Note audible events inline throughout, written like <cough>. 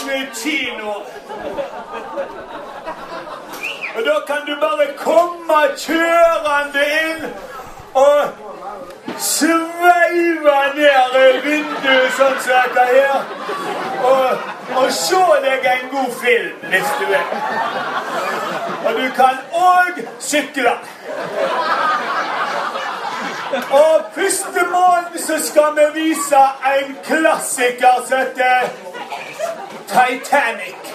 drive-kino. Og da kan du bare komme kjørende inn og sveive ned vinduet sånn som dette her. Og, og se deg en god film, hvis du vil. Og du kan òg sykle. Og første måned så skal vi vise en klassiker som heter Titanic.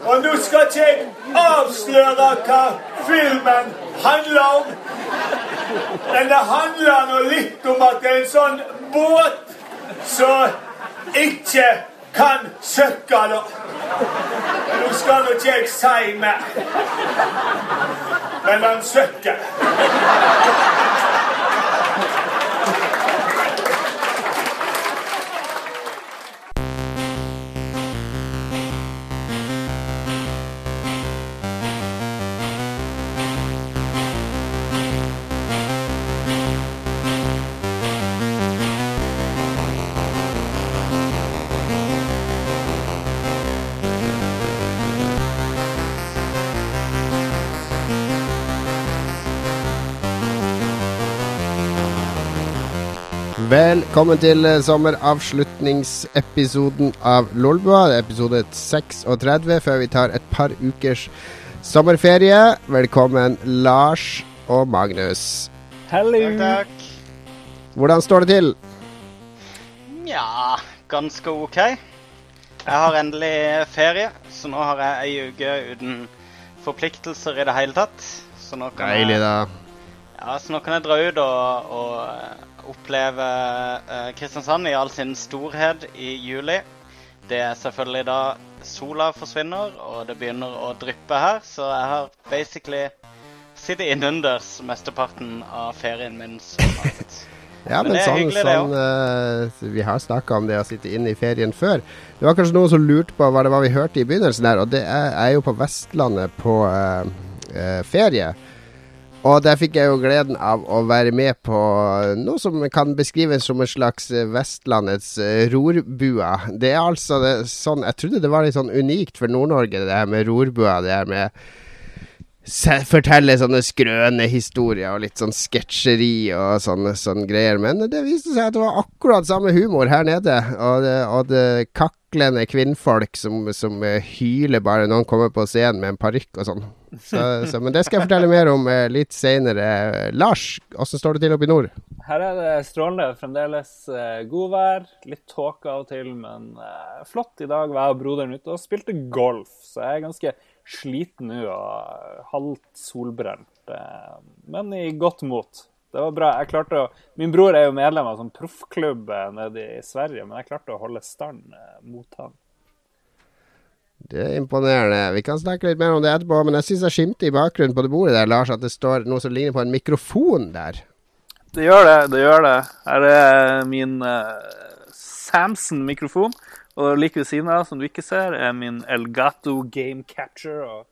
Og nå skal ikke jeg avsløre hva filmen handler om. Men det handler nå litt om at det er en sånn båt som ikke kan søkke, da. Nå skal nå ikke jeg si mer. Men han søkker. Velkommen til eh, sommeravslutningsepisoden av Lolbua. Det er episode 36 før vi tar et par ukers sommerferie. Velkommen, Lars og Magnus. Hello. Takk, takk. Hvordan står det til? Ja, ganske OK. Jeg har endelig ferie, så nå har jeg ei uke uten forpliktelser i det hele tatt. Så nå kan Deilig, jeg, da. ja, så nå kan jeg dra ut og, og eh, oppleve eh, Kristiansand i all sin storhet i juli. Det er selvfølgelig da sola forsvinner, og det begynner å dryppe her. Så jeg har basically sittet innendørs mesteparten av ferien min så langt. <laughs> Ja, Men men, det sånn, hyggelig, sånn uh, Vi har snakka om det å sitte inne i ferien før. Det var kanskje noen som lurte på hva det var vi hørte i begynnelsen her, og det er, er jo på Vestlandet på uh, uh, ferie. Og der fikk jeg jo gleden av å være med på noe som kan beskrives som en slags eh, Vestlandets eh, rorbua. Det er altså det, sånn Jeg trodde det var litt sånn unikt for Nord-Norge, det her med rorbua. Det her med Fortelle sånne skrøne historier og litt sånn sketsjeri og sånne, sånne greier. Men det viste seg at det var akkurat samme humor her nede. Og det, og det kaklende kvinnfolk som, som eh, hyler bare når noen kommer på scenen med en parykk og sånn. Så, så, men det skal jeg fortelle mer om eh, litt seinere. Lars, åssen står det til oppe i nord? Her er det strålende. Fremdeles eh, godvær. Litt tåke av og til, men flott. I dag var jeg og broderen ute og spilte golf, så jeg er ganske sliten nå og halvt solbrent. Eh, men i godt mot. Det var bra. Jeg klarte å, Min bror er jo medlem av sånn proffklubb eh, nede i Sverige, men jeg klarte å holde stand eh, mot han. Det er imponerende. Vi kan snakke litt mer om det etterpå, men jeg syns jeg skimter i bakgrunnen på det bordet der, Lars, at det står noe som ligner på en mikrofon der. Det gjør det. det gjør det. Her er min uh, Samson-mikrofon. Og like ved siden av, som du ikke ser, er min Elgato Game Catcher. Og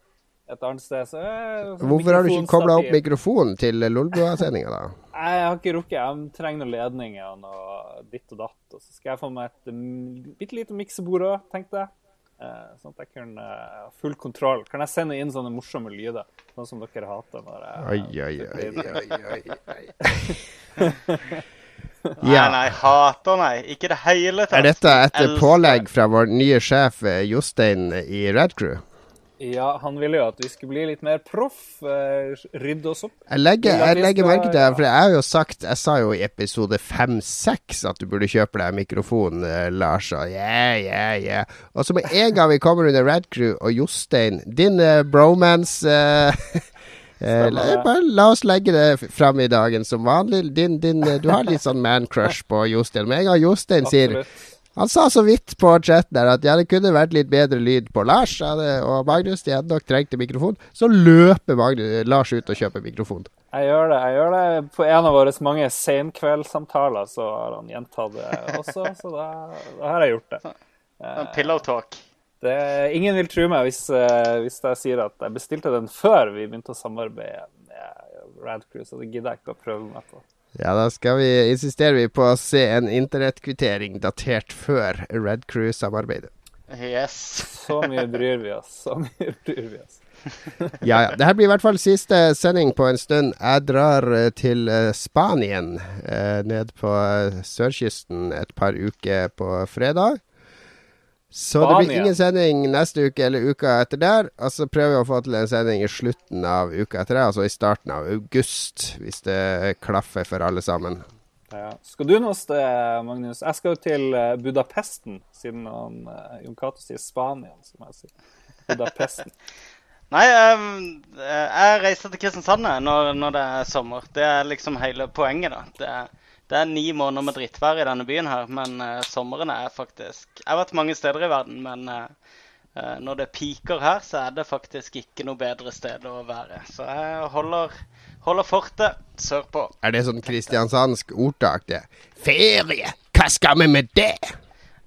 et annet sted så sånn Hvorfor har du ikke kobla opp mikrofonen til Lolbua-sendinga, da? Jeg har ikke rukket. Jeg trenger noen ledninger og noe ditt og datt. Og så skal jeg få meg et mm, bitte lite miksebord òg, tenkte jeg. Eh, sånn at jeg kunne eh, ha full kontroll. Kan jeg sende inn sånne morsomme lyder? Sånn som dere hater når jeg Oi, oi, oi, oi, oi, oi. Nei, Ja. nei, hater nei. Ikke det hele tatt. Er dette et Elsker. pålegg fra vår nye sjef eh, Jostein i Red Crew? Ja, han ville jo at vi skulle bli litt mer proff. eh, Rydde oss opp. Jeg legger, jeg legger merke til det, for jeg har jo sagt Jeg sa jo i episode 5-6 at du burde kjøpe deg mikrofon, eh, Lars. Og yeah, yeah, yeah. Og så med en gang vi kommer under Red Crew og Jostein, din uh, bromance eh, <laughs> eh, la, bare la oss legge det fram i dagen som vanlig. Din, din, eh, du har litt sånn man-crush på Jostein. Med en gang Jostein sier Han sa så vidt på chatten der at ja, det kunne vært litt bedre lyd på Lars ja, det, og Magnus. De hadde nok trengt en mikrofon. Så løper Magnus, Lars ut og kjøper mikrofon. Jeg gjør det. jeg gjør det. På en av våre mange senkveldssamtaler så har han gjentatt det også, så da, da har jeg gjort det. Sånn Pillow talk. Det. Ingen vil tro meg hvis, eh, hvis jeg sier at jeg bestilte den før vi begynte å samarbeide med Radcrew, så det gidder jeg ikke å prøve meg på. Ja, da skal vi insisterer vi på å se en internettkvittering datert før Red Crew-samarbeidet. Yes. Så mye bryr vi oss. Så mye bryr vi oss. Ja, ja. Det her blir i hvert fall siste sending på en stund. Jeg drar eh, til eh, Spanien, eh, ned på sørkysten et par uker på fredag. Så det blir ingen sending neste uke eller uka etter der. Og så prøver vi å få til en sending i slutten av uka etter det, altså i starten av august, hvis det klaffer for alle sammen. Ja. Skal du noe sted, Magnus? Jeg skal jo til eh, Budapesten, siden han, eh, Jon Cato sier Spania, som jeg sier. Budapesten. <laughs> Nei, ehm, eh, jeg reiser til Kristiansand når, når det er sommer. Det er liksom hele poenget, da. Det er, det er ni måneder med drittvær i denne byen her, men uh, sommeren er faktisk Jeg har vært mange steder i verden, men uh, når det piker her, så er det faktisk ikke noe bedre sted å være. Så jeg holder, holder fortet sørpå. Er det sånn kristiansandsk ordtak, det? Ferie! Hva skal vi med det?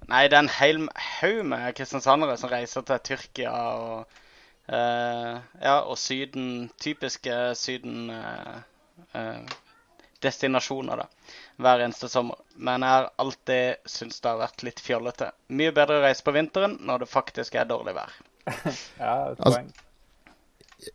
Nei, det er en hel haug med kristiansandere som reiser til Tyrkia og Ja, og Syden Typiske Syden-destinasjoner, da. Hver eneste sommer. Men jeg har alltid syntes det har vært litt fjollete. Mye bedre å reise på vinteren når det faktisk er dårlig vær. <laughs> Ja, et Altså- poeng.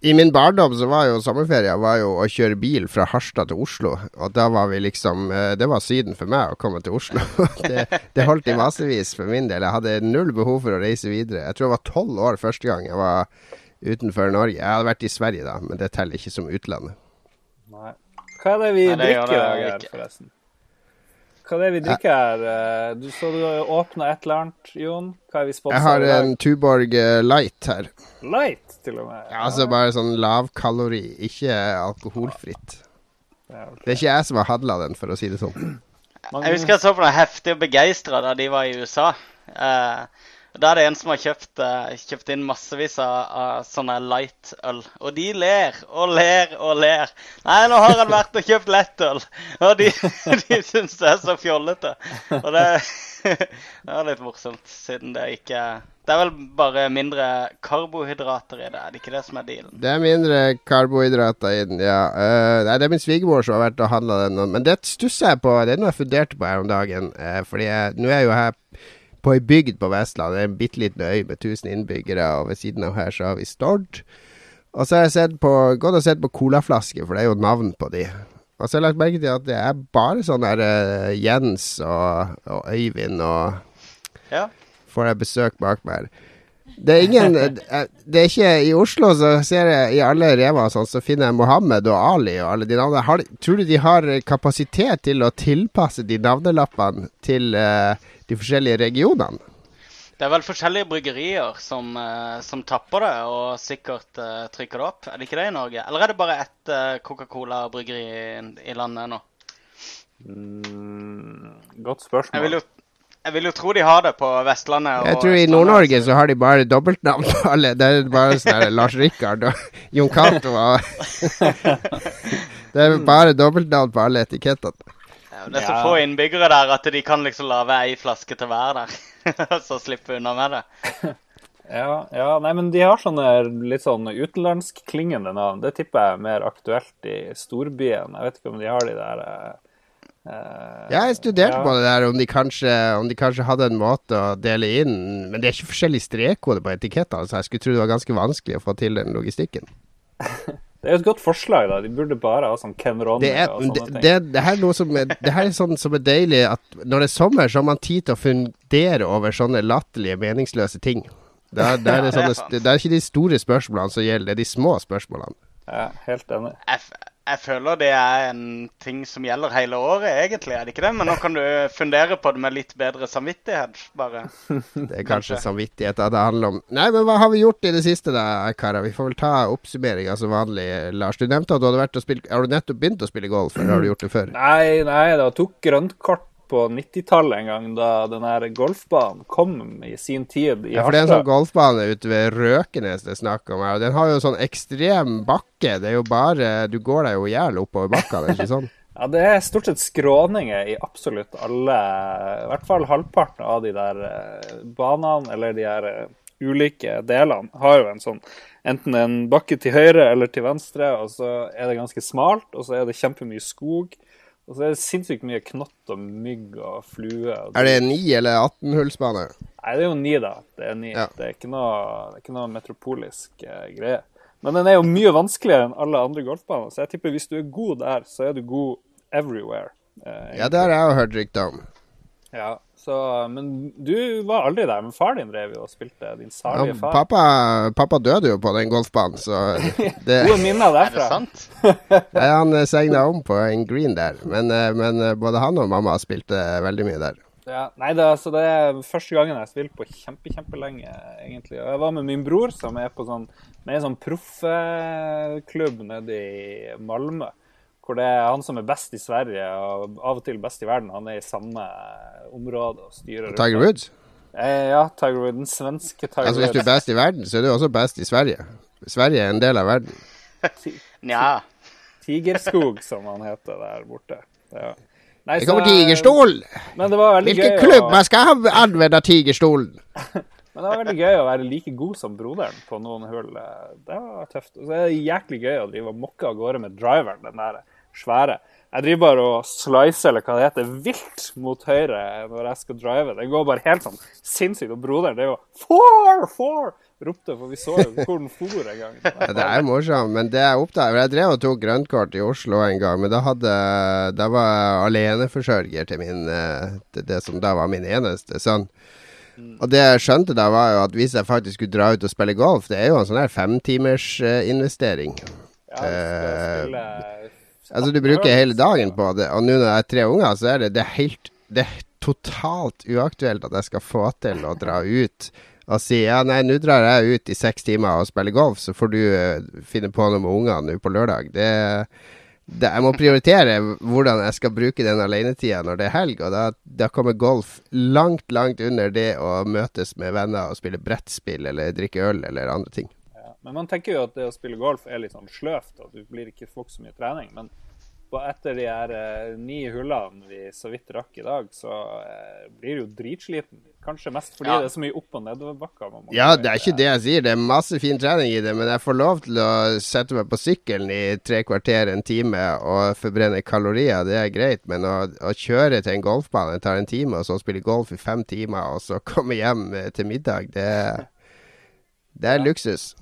I min barndom så var jo sommerferie var jo å kjøre bil fra Harstad til Oslo. Og da var vi liksom eh, Det var Syden for meg å komme til Oslo. <laughs> det, det holdt i <laughs> massevis for min del. Jeg hadde null behov for å reise videre. Jeg tror jeg var tolv år første gang jeg var utenfor Norge. Jeg hadde vært i Sverige da, men det teller ikke som utlandet. Nei. Hva er det vi Nei, det drikker i dag det her, ikke. forresten? Hva er det vi drikker her? Eh, Du så du har åpna et eller annet, Jon. Hva er vi sponsa Jeg har en Tuborg eh, Light her. Light, til og med. Ja, altså bare sånn lavkalori, ikke alkoholfritt. Ja. Det er ikke jeg som har hadla den, for å si det sånn. Jeg husker jeg så på noe heftig og begeistra da de var i USA. Eh, da er det en som har kjøpt, eh, kjøpt inn massevis av, av sånne light-øl. Og de ler og ler og ler. Nei, nå har han vært og kjøpt lettøl. Og de, <laughs> de syns det er så fjollete. Og det, <laughs> det er litt morsomt, siden det ikke Det er vel bare mindre karbohydrater i det, er det ikke det som er dealen? Det er mindre karbohydrater i den, ja. Uh, nei, det er min svigermor som har vært og handla den. Men det stusser jeg på. Det er noe jeg funderte på her om dagen. uh, fordi jeg, nå er jeg jo her på ei bygd på Vestlandet. Det en bitte liten øy med 1000 innbyggere, og ved siden av her så har vi Stord. Og så har jeg sett på, gått og sett på colaflasker, for det er jo navn på de. Og så har jeg lagt merke til at det er bare sånn der uh, Jens og, og Øyvind og Ja. får jeg besøk bak meg her. Det er ingen Det er ikke I Oslo så ser jeg i alle Rema sånn, så finner jeg Mohammed og Ali og alle de navnene. Har, tror du de har kapasitet til å tilpasse de navnelappene til uh, de forskjellige regionene? Det er vel forskjellige bryggerier som, uh, som tapper det og sikkert uh, trykker det opp. Er det ikke det i Norge? Eller er det bare ett Coca-Cola-bryggeri i, i landet nå? mm, Godt spørsmål. Jeg vil, jo, jeg vil jo tro de har det på Vestlandet. og Jeg tror i Nord-Norge så har de bare dobbeltnavn på alle. Det er bare sånn der Lars Rikard og Jon Cato og Det er bare dobbeltnavn på alle etikettene. Ja, det er så Ja. få innbyggere der at de kan liksom lage ei flaske til hver der. <laughs> så slippe unna med det. Ja, ja, nei, men de har sånne litt sånn utenlandskklingende navn. Det tipper jeg er mer aktuelt i storbyen. Jeg vet ikke om de har de der eh, eh, Jeg studerte ja. på det der, om de, kanskje, om de kanskje hadde en måte å dele inn Men det er ikke forskjellig strekkode på etikettene, så jeg skulle tro det var ganske vanskelig å få til den logistikken. <laughs> Det er jo et godt forslag, da. De burde bare ha sånn Ken Ronny Det, er, og det, ting. det, det her er noe som er, det her er sånn som er deilig at når det er sommer, så har man tid til å fundere over sånne latterlige, meningsløse ting. Det er, det, er det er sånne, <laughs> det er ikke de store spørsmålene som gjelder, det er de små spørsmålene. Ja, helt enig. Jeg, føler det er en ting som gjelder hele året, egentlig. er det ikke det? Men nå kan du fundere på det med litt bedre samvittighet, bare. <laughs> Det er kanskje Kanskje. samvittighet det handler om. Nei, men hva har vi gjort i det siste da, karer? Vi får vel ta oppsummeringa som vanlig. Lars, du nevnte at du hadde vært og spilt Har du nettopp begynt å spille golf, eller har du gjort det før? Nei, nei, det tok grønt kort på 90-tallet en gang, da den her golfbanen kom i sin tid i Ja, for det er en sånn golfbane ute ved Røkenes det er snakk om her, den har jo sånn ekstrem bakke. Det er jo bare Du går deg jo i hjel oppover er ikke sånn? <laughs> Ja, det er stort sett skråninger i absolutt alle, i hvert fall halvparten av de der eh, banene, eller de her eh, ulike delene, har jo en sånn enten en bakke til høyre eller til venstre, og så er det ganske smalt, og så er det kjempemye skog. Og så er det sinnssykt mye knott og mygg og flue. Og Er det 9- eller 18-hullsbane? Nei, det er jo 9, da. Det er 9. Ja. Det, er ikke noe, det er ikke noe metropolisk eh, greie. Men den er jo mye vanskeligere enn alle andre golfbaner, så jeg tipper hvis du er god der, så er du god everywhere. Eh, Ja, det har jeg hørt rykter om. ja. Så, men du var aldri der. Men far din drev jo og spilte. Din Ja, salige far. pappa, pappa døde jo på den golfbanen, så det, <laughs> Gode minner Er det sant? Nei, Han segna om på en green der, men, eh, men eh, både han og mamma spilte veldig mye der. Ja, nei, det, altså, det er første gangen jeg har spilt på kjempe, kjempelenge, egentlig. Og jeg var med min bror, som er på sånn, med en sånn proffklubb nede i Malmö. Hvor det er han som er best i Sverige og av og til best i verden. Han er i samme område og styrer. Tiger Woods? Eh, ja, Tiger Woods. Den svenske Tiger Woods. Altså Hvis du er best i verden, så er du også best i Sverige. Sverige er en del av verden. Nja. Tigerskog, som han heter der borte. Ja. Nei, Det så- kommer tigerstol! Men det var Hvilken gøy klubb å- man skal anvende tigerstolen? <laughs> Men det var veldig gøy å være like god som broderen på noen hull. Det var tøft. Og så er det jæklig gøy å drive og mokke av gårde med driveren, den der svære. Jeg driver bare og slicer, eller hva det heter, vilt mot høyre når jeg skal drive. Det går bare helt sånn sinnssykt. Og broderen, det er jo four, four! Ropte, for vi så jo hvor den for en gang. <laughs> Ja, det er morsomt, men det jeg oppdaget Jeg drev og tok grønnkort i Oslo en gang, men da hadde Da var jeg aleneforsørger til min eh, til det som da var min eneste sønn. Og det jeg skjønte da, var jo at hvis jeg faktisk skulle dra ut og spille golf, det er jo en sånn her femtimers uh, investering. Ja, vi skal spille Altså Du bruker hele dagen på det, og nå når jeg er tre unger, så er det, det er helt Det er totalt uaktuelt at jeg skal få til å dra ut og si ja, nei, nå drar jeg ut i seks timer og spiller golf, så får du uh, finne på noe med ungene nå på lørdag. Det, det, jeg må prioritere hvordan jeg skal bruke den alenetida når det er helg, og da, da kommer golf langt, langt under det å møtes med venner og spille brettspill eller drikke øl eller andre ting. Ja. Men man tenker jo at det å spille golf er litt sånn sløvt, at du blir ikke får så mye trening. Men etter de her eh, ni hullene vi så vidt rakk i dag, så eh, blir du jo dritsliten. Kanskje mest fordi Ja. det er så mye opp- og nedoverbakker. Ja, det er ikke det jeg sier. Det er masse fin trening i det, men jeg får lov til å sette meg på sykkelen i tre kvarter, en time, og forbrenne kalorier. Det er greit, men å, å kjøre til en golfbane tar en time, og så spille golf i fem timer, og så komme hjem eh, til middag, det, det er luksus.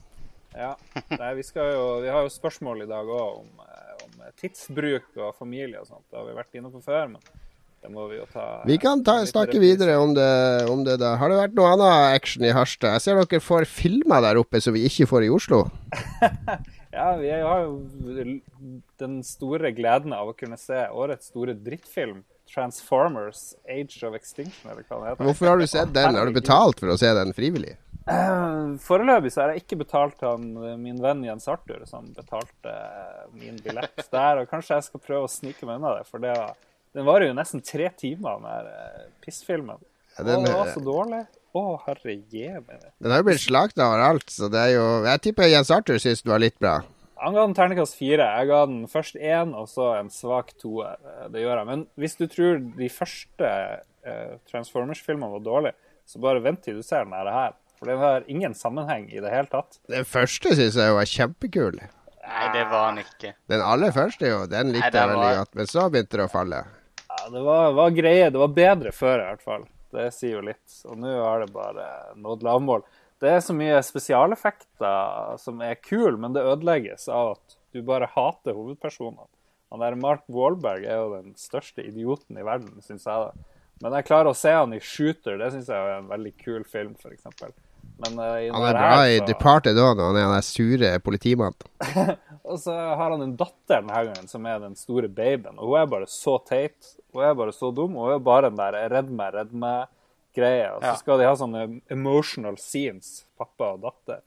Ja. Nei, vi, skal jo, vi har jo spørsmål i dag òg om, eh, om tidsbruk og familie og sånt. Det har vi vært inne på før, men det må vi jo ta Vi kan ta, snakke videre om det, om det da. Har det vært noe annet action i Harstad? Jeg ser dere får filmer der oppe som vi ikke får i Oslo. <laughs> Ja, vi har jo den store gleden av å kunne se årets store drittfilm, 'Transformers Age of Extinction', eller hva det heter. Hvorfor har du sett den? Har du betalt for å se den frivillig? Eh, Foreløpig så har jeg ikke betalt han, eh, min venn Jens Arthur, som betalte eh, min billett der. Og kanskje jeg skal prøve å snike meg unna det, for det var, den varer jo nesten tre timer, den eh, pissfilmen. Ja, den- Å, det var så dårlig. Å, herre jemine. Den har jo blitt slakta overalt, så det er jo Jeg tipper Jens Arthur syns den var litt bra. Han ga den terningkast fire. Jeg ga den først én, og så en svak toer. Det gjør jeg. Men hvis du tror de første Transformers-filmene var dårlige, så bare vent til du ser den her. For det har ingen sammenheng i det hele tatt. Den første syns jeg var kjempekul. Nei, det var han ikke. Den aller første, jo. Den likte jeg veldig var- godt. Men så begynte det å falle. Ja, det var, var greie. Det var bedre før, i hvert fall. Det sier jo litt. Og nå har det bare nådd lavmål. Det er så mye spesialeffekter som er kule, men det ødelegges av at du bare hater hovedpersonene. Han der Mark Wahlberg er jo den største idioten i verden, syns jeg. da. Men jeg klarer å se han i Shooter. Det syns jeg er en veldig kul film, f.eks. Men uh, Han er er her, bra i Departed òg, når han er den sure politimannen. <laughs> Og så har han en datter denne gangen som er den store babyen. Og hun er bare så teit. Hun er bare så dum. Og hun er bare den der redd meg, redd meg-greia. Og så Ja. skal de ha sånne emotional scenes, pappa og datter.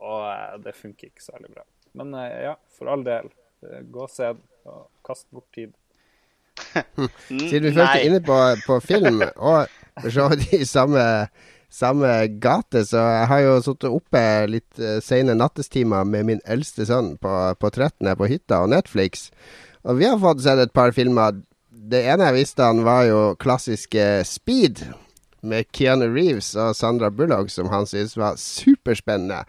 Og uh, det funker ikke særlig bra. Men uh, ja, for all del. Gå og se den, og kast bort tid. <laughs> Siden vi først er inne på, på film, <laughs> og for så vidt i samme, samme gate, så jeg har jo sittet oppe litt uh, sene nattestimer med min eldste sønn på, på 13 på hytta og Netflix. Og vi har fått sett et par filmer. Det ene jeg visste han var jo klassiske Speed. Med Keanu Reeves og Sandra Bullock, som han syntes var superspennende.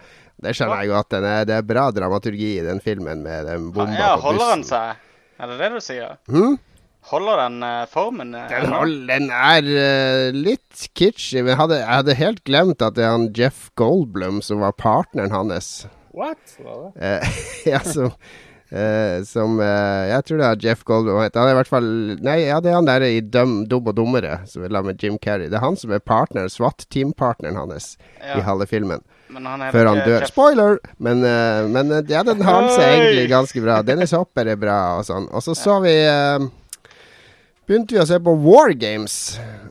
Det skjønner jeg godt. Er, det er bra dramaturgi i den filmen med den bomba Ja, på holder han seg? Er det det du sier? Hm? Holder den eh, formen? eh, Den, hold, den er uh, litt kitschy, men jeg hadde, jeg hadde helt glemt at det er han Jeff Goldblum som var partneren hans. What? Var det? Eh, <laughs> ja, som, uh, som uh, Jeg tror det er Jeff Goldblum. han er i hvert fall Nei, ja, det er han der i Dum, Dum og Dummere, som er sammen med Jim Carrey. Det er han som er partner, SWAT-teampartneren hans i halve filmen. men han heter Før han dør. Jeff- Spoiler! Men, men ja, den har seg egentlig ganske bra. Dennis Hopper er bra og sånn. Og så så vi Begynte vi å se på War Games.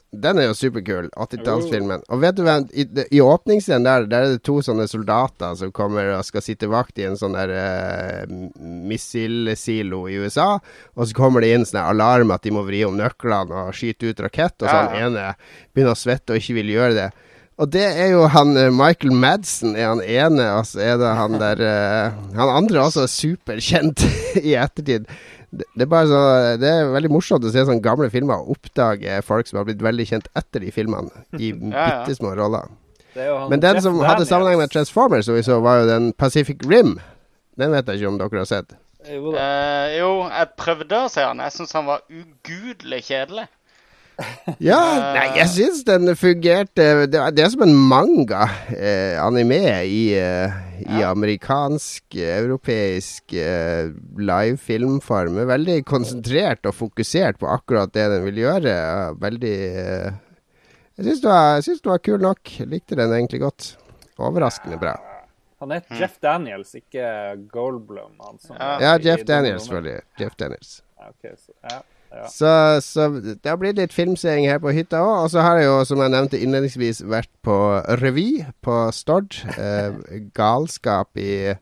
Den er jo superkul. 80-tallsfilmen. Og vet du hvem i, i åpningsscenen der, der er det to sånne soldater som kommer og skal sitte vakt i en sånn der uh, missilsilo i USA. Og så kommer det inn sånn alarm at de må vri om nøklene og skyte ut rakett. Og så Ja, han ene begynner å svette og ikke vil gjøre det. Og det er jo han eh, Michael Madsen er han ene, og så er det han der uh, Han andre også er superkjent <laughs> i ettertid. Det, det, er bare så, det er veldig morsomt å se sånne gamle filmer og oppdage folk som har blitt veldig kjent etter de filmene, i <laughs> ja. bitte små roller. Er Men den som hadde sammenheng med Transformers, som vi så, var jo den Pacific Rim. Den vet jeg ikke om dere har sett. Jo. Eh, jo, jeg prøvde å se han. Jeg syns han var ugudelig kjedelig. <laughs> Ja, nei, jeg syns den fungerte Det, er- det er som en manga, eh, anime, i, eh, i amerikansk, europeisk eh, live filmform. Er Veldig konsentrert og fokusert på akkurat det den vil gjøre. Veldig eh, Jeg syns den den var kul nok. Likte den egentlig godt. Overraskende bra. Han het Jeff Daniels, ikke Goldblum. Han som Ja. Ja, Jeff Daniels, selvfølgelig. Jeff Daniels. Ja, ok, så, ja, ja. Så, så det har blitt litt filmseing her på hytta òg. Og så har jeg jo, som jeg nevnte innledningsvis, vært på revy på Stord. Eh, <laughs> galskap i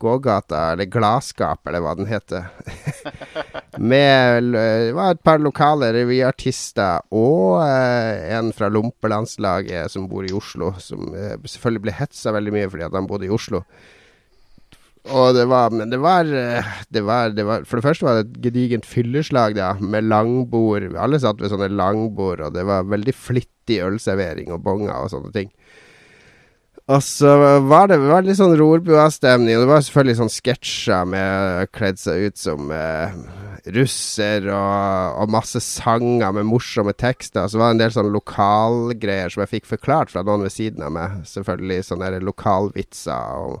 gågata, eller Gladskap, eller hva den heter. <laughs> Med Det var et par lokale revyartister og eh, en fra Lompelandslaget som bor i Oslo, som eh, selvfølgelig ble hetsa veldig mye fordi at han bodde i Oslo. Og det var Men det var, eh, det var, det var For det første var det et gedigent fylleslag, da, med langbord. Alle satt ved sånne langbord, og det var veldig flittig ølservering og bonger og sånne ting. Og så var det, var litt sånn rorbuastemning, og det var selvfølgelig sånn sketsjer med kledd seg ut som eh, russer, og, og masse sanger med morsomme tekster. Så var det en del sånne lokalgreier som jeg fikk forklart fra noen ved siden av meg. Selvfølgelig sånne lokalvitser og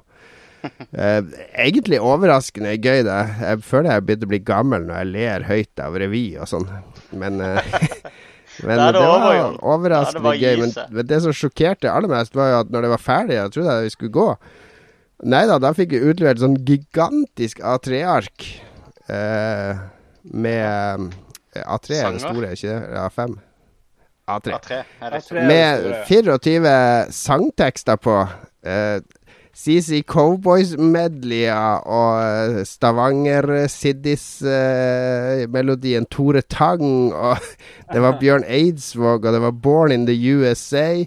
Eh, egentlig overraskende gøy, det. Jeg føler jeg begynte å bli gammel når jeg ler høyt av revy og sånn. Men, eh, <laughs> men det det var er det overraskende gi gøy. Men, men det som sjokkerte aller mest, var jo at når det var ferdig, jeg trodde jeg vi skulle gå. Nei da, da fikk vi utlevert sånn gigantisk A3-ark eh, med eh, A3 er det store, ikke det? A5? A3 A3 er. A3 er med 24 sangtekster på. Eh, CC Cowboys-medleyer og eh, Stavanger-Siddis-melodien Tore Tang. Og <laughs> det var Bjørn Eidsvåg, og det var Born in the USA.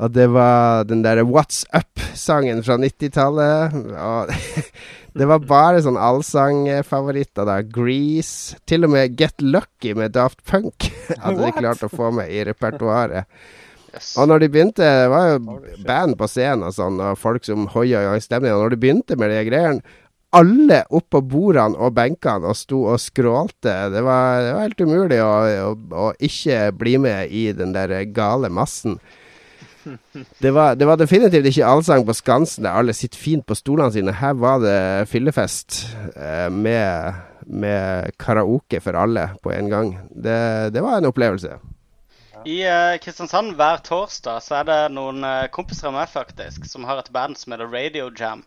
Og det var den derre What's Up-sangen fra 90-tallet. Og <laughs> det var bare sånn allsangfavoritter, da. Grease. Til og med Get Lucky med Daft Punk <laughs> hadde de klart å få med i repertoaret. Yes. Og når de begynte, det var jo band på scenen og sånn, og folk som hoia i stemning Og når de begynte med de greiene, alle opp på bordene og benkene og sto og skrålte. Det var, det var helt umulig å, å, å ikke bli med i den der gale massen. <laughs> Det var, det var definitivt ikke allsang på Skansen der alle sitter fint på stolene sine. Her var det fyllefest eh, med, med karaoke for alle på en gang. Det, det var en opplevelse. I uh, Kristiansand hver torsdag så er det noen uh, kompiser av meg faktisk som har et band som heter Radio Jam.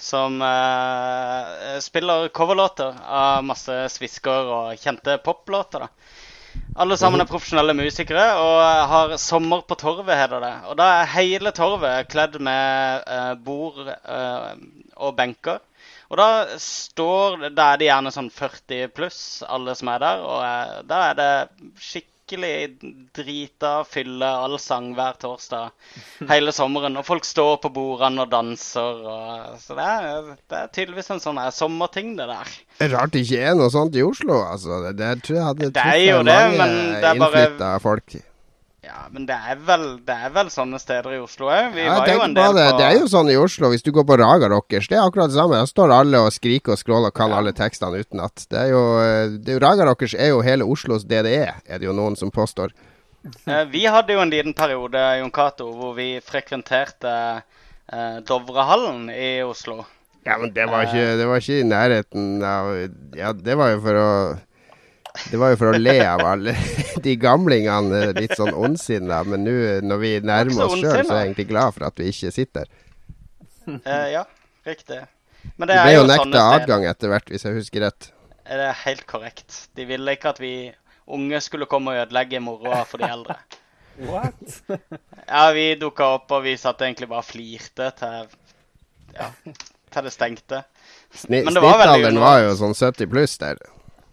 Som uh, spiller coverlåter av masse svisker og kjente poplåter. da. Alle sammen er profesjonelle musikere og har Sommer på torvet, heter det. Og da er hele torvet kledd med bord og benker. Og da står Da er det gjerne sånn 40 pluss, alle som er der. Og da er det skikkelig drita fylle allsang hver torsdag hele sommeren. Og folk står på bordene og danser. Og, så det er, det er tydeligvis en sånn sommerting, det der. Rart det ikke er noe sånt i Oslo, altså. Det, det tror jeg hadde Det er jo det, mange men det er bare- folk. Ja, men det er vel, det er vel sånne steder i Oslo òg. Vi Ja, var jo en del det. på det er jo sånn i Oslo, hvis du går på Raga Rockers, det er akkurat det samme. Da står alle og skriker og skråler og kan alle tekstene utenat. Det er jo, eh, det er jo Raga Rockers er jo hele Oslos DDE, er det jo noen som påstår. Eh, Vi hadde jo en liten periode Jon Cato, hvor vi frekventerte eh, Dovrehallen i Oslo. Ja, men det var ikke, det var ikke i nærheten av Ja, det var jo for å det var jo for å le av alle <laughs> de gamlingene, litt sånn ondsinna. Men nå når vi nærmer oss sjøl, så er jeg egentlig glad for at vi ikke sitter. Uh, ja, riktig. Men Vi det ble er jo jo nekta adgang etter hvert, hvis jeg husker rett. Det er helt korrekt. De ville ikke at vi unge skulle komme og ødelegge moroa for de eldre. <laughs> What? <laughs> Ja, vi dukka opp, og vi satt egentlig bare og flirte til Ja, til det stengte. Sni var Snittalderen var jo sånn 70 pluss der.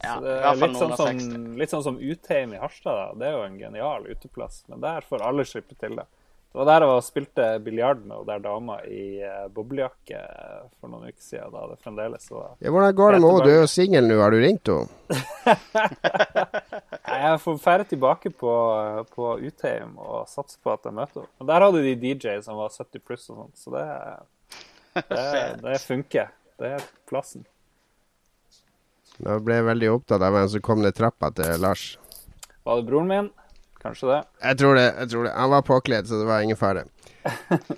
Ja, litt sånn, som, 60. litt sånn som Utheim i Harstad. da. Det er jo en genial uteplass, men der får alle slippe til det. Det var der jeg var og spilte biljard med hun der dama i uh, boblejakke for noen uker siden, da det fremdeles var Ja, hvordan går det med henne? Du er jo singel nå, har du ringt henne? <laughs> Jeg får fære tilbake på, på Utheim og satse på at jeg møter henne. Men der hadde de DJ som var 70 pluss og sånn, så det, <laughs> det, det funker. Det er plassen. Nå ble jeg veldig opptatt av hvem som kom ned trappa til Lars. Var det broren min? Kanskje det. Jeg tror det. jeg tror det. Han var påkledd, så det var ingen fare. <laughs>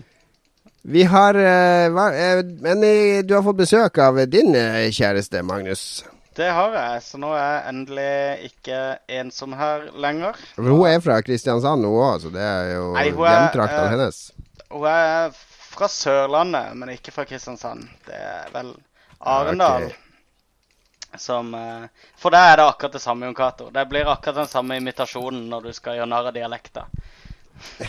Vi har eh, hva, eh, Men eh, du har fått besøk av din kjæreste, Magnus. Det har jeg, så nå er jeg endelig ikke ensom her lenger. For hun er fra Kristiansand, hun òg, så det er jo hjemtraktene hennes. Hun er fra Sørlandet, men ikke fra Kristiansand. Det er vel Arendal. ok. Som eh, For der er det akkurat det samme, Jon Cato. Det blir akkurat den samme imitasjonen når du skal gjøre narr av dialekta. <laughs>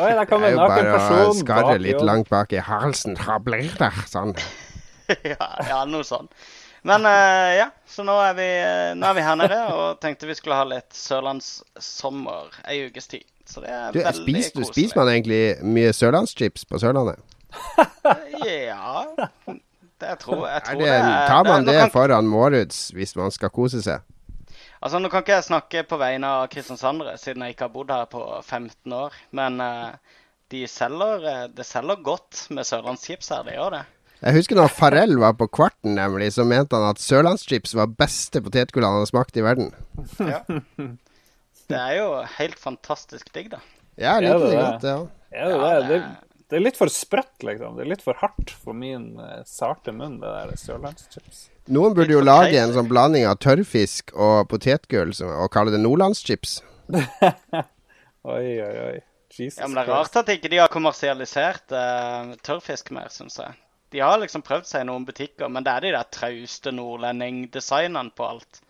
Oi, der kom Det er en jo bare å person skarre litt langt bak i halsen. Blir det? Sånn. <laughs> ja, ja, noe sånn. Men uh, ja, så nå er, vi, eh, nå er vi her nede og tenkte vi skulle ha litt sørlandssommer ei ukes tid. Så det er Du, veldig spis, du, koselig. spiser man egentlig mye sørlandschips på Sørlandet? <laughs> Ja, det jeg tror jeg. Er Tror det, det er, tar man det kan- foran Måruds hvis man skal kose seg? Altså, Nå kan ikke jeg snakke på vegne av kristiansandere, siden jeg ikke har bodd her på 15 år. Men uh, de selger, eh, det selger godt med sørlandschips her, det gjør det. Jeg husker når Farrell var på Kvarten, nemlig, så mente han at sørlandschips var beste potetgull han hadde smakt i verden. Ja. Det er jo helt fantastisk digg, da. Ja, jeg Er liker det godt, ja. Ja, det, Ja, det? det Det, er litt for sprøtt, liksom. Det er litt for hardt for min uh, sarte munn, det der sørlandschips. Noen burde jo lage en sånn blanding av tørrfisk og potetgull og kalle det nordlandschips. <laughs> Oi, oi, oi. Jesus Ja, men Det er rart at ikke de har kommersialisert uh, tørrfisk mer, syns jeg. De har liksom prøvd seg i noen butikker, men det er de der trauste nordlending-designene på alt.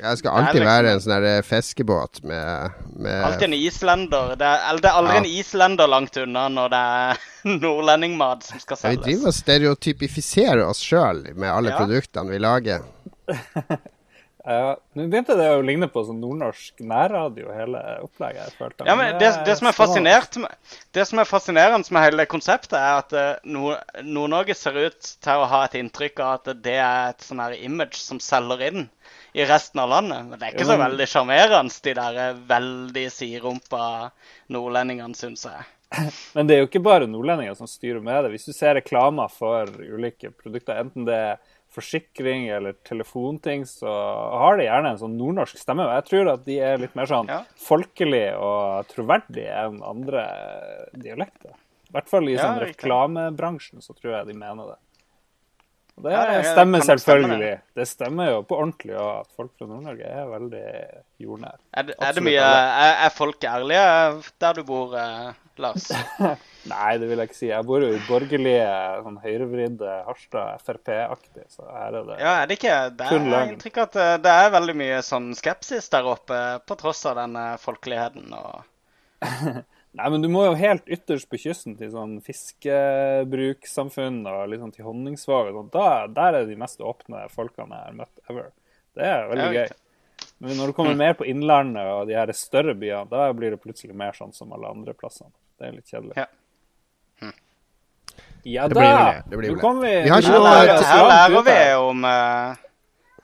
Jeg skal alltid liksom- være en sånn der fiskebåt med, med Alltid en islender. Det er, eller det er aldri Ja. en islender langt unna når det er <laughs> nordlendingmat som skal Ja, Vi driver og stereotypifiserer oss sjøl med alle Ja. produktene vi lager. <laughs> Ja, Nå begynte det å ligne på sånn nordnorsk nærradio, hele opplegget. jeg følte. Ja, men det, det, som er fascinert det som er fascinerende med hele det konseptet, er at eh, Nord-Norge ser ut til å ha et inntrykk av at det er et sånn her image som selger inn i resten av landet. Men det er ikke så veldig sjarmerende, de der eh, veldig siderumpa nordlendingene, syns jeg. <clears throat> Men det er jo ikke bare nordlendinger som styrer med det. Hvis du ser reklamer for ulike produkter, enten det er forsikring eller telefonting, så har de gjerne en sånn nordnorsk stemme. Jeg tror at de er litt mer sånn Ja. folkelige og troverdige enn andre dialekter. I hvert fall i Ja, sånn reklamebransjen så tror jeg de mener det. Og det Ja, ja, ja, stemmer selvfølgelig. Det stemmer jo på ordentlig òg at folk fra Nord-Norge er veldig jordnære. Er det, er det mye er, er folk ærlige der du bor, eh, Lars? <laughs> Nei, det vil jeg ikke si. Jeg bor jo i borgerlige, sånn høyrevridde Harstad, Frp-aktig, så her er det Ja, er det ikke? Det Kun er løgn. inntrykk at eh, det er veldig mye sånn skepsis der oppe, på tross av denne folkeligheten. og... <laughs> Nei, men du må jo helt ytterst på kysten til sånn fiskebrukssamfunn og sånn til Honningsvåg og sånn. Der er de mest åpne folkene jeg har møtt ever. Det er veldig gøy. Men når du kommer mer på Innlandet og de her større byene, da blir det plutselig mer sånn som alle andre plassene. Det er litt kjedelig. Ja. Ja Det blir vel det, blir Nå vel det. vi Vi har ikke noe- er her lærer vi om eh,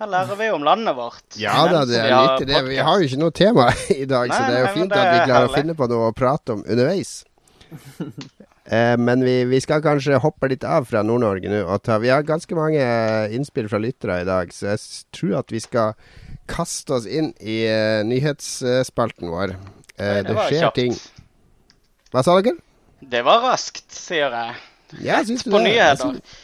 Her lærer vi om landet vårt. Ja da, det er litt det. Vi har jo ikke noe tema <laughs> i dag, så det er jo nei, fint det at vi klarer klarer å finne på noe å prate om underveis. <laughs> Eh, men vi, vi skal kanskje hoppe litt av fra Nord-Norge nå. Og ta, vi har ganske mange eh, innspill fra lyttere i dag, så jeg tror at vi skal kaste oss inn i uh, nyhetsspalten vår. Eh, det var skjer kjapt. ting. Hva sa dere? Det var raskt, sier jeg. Ja, syns På det? Jeg nyheter. syns-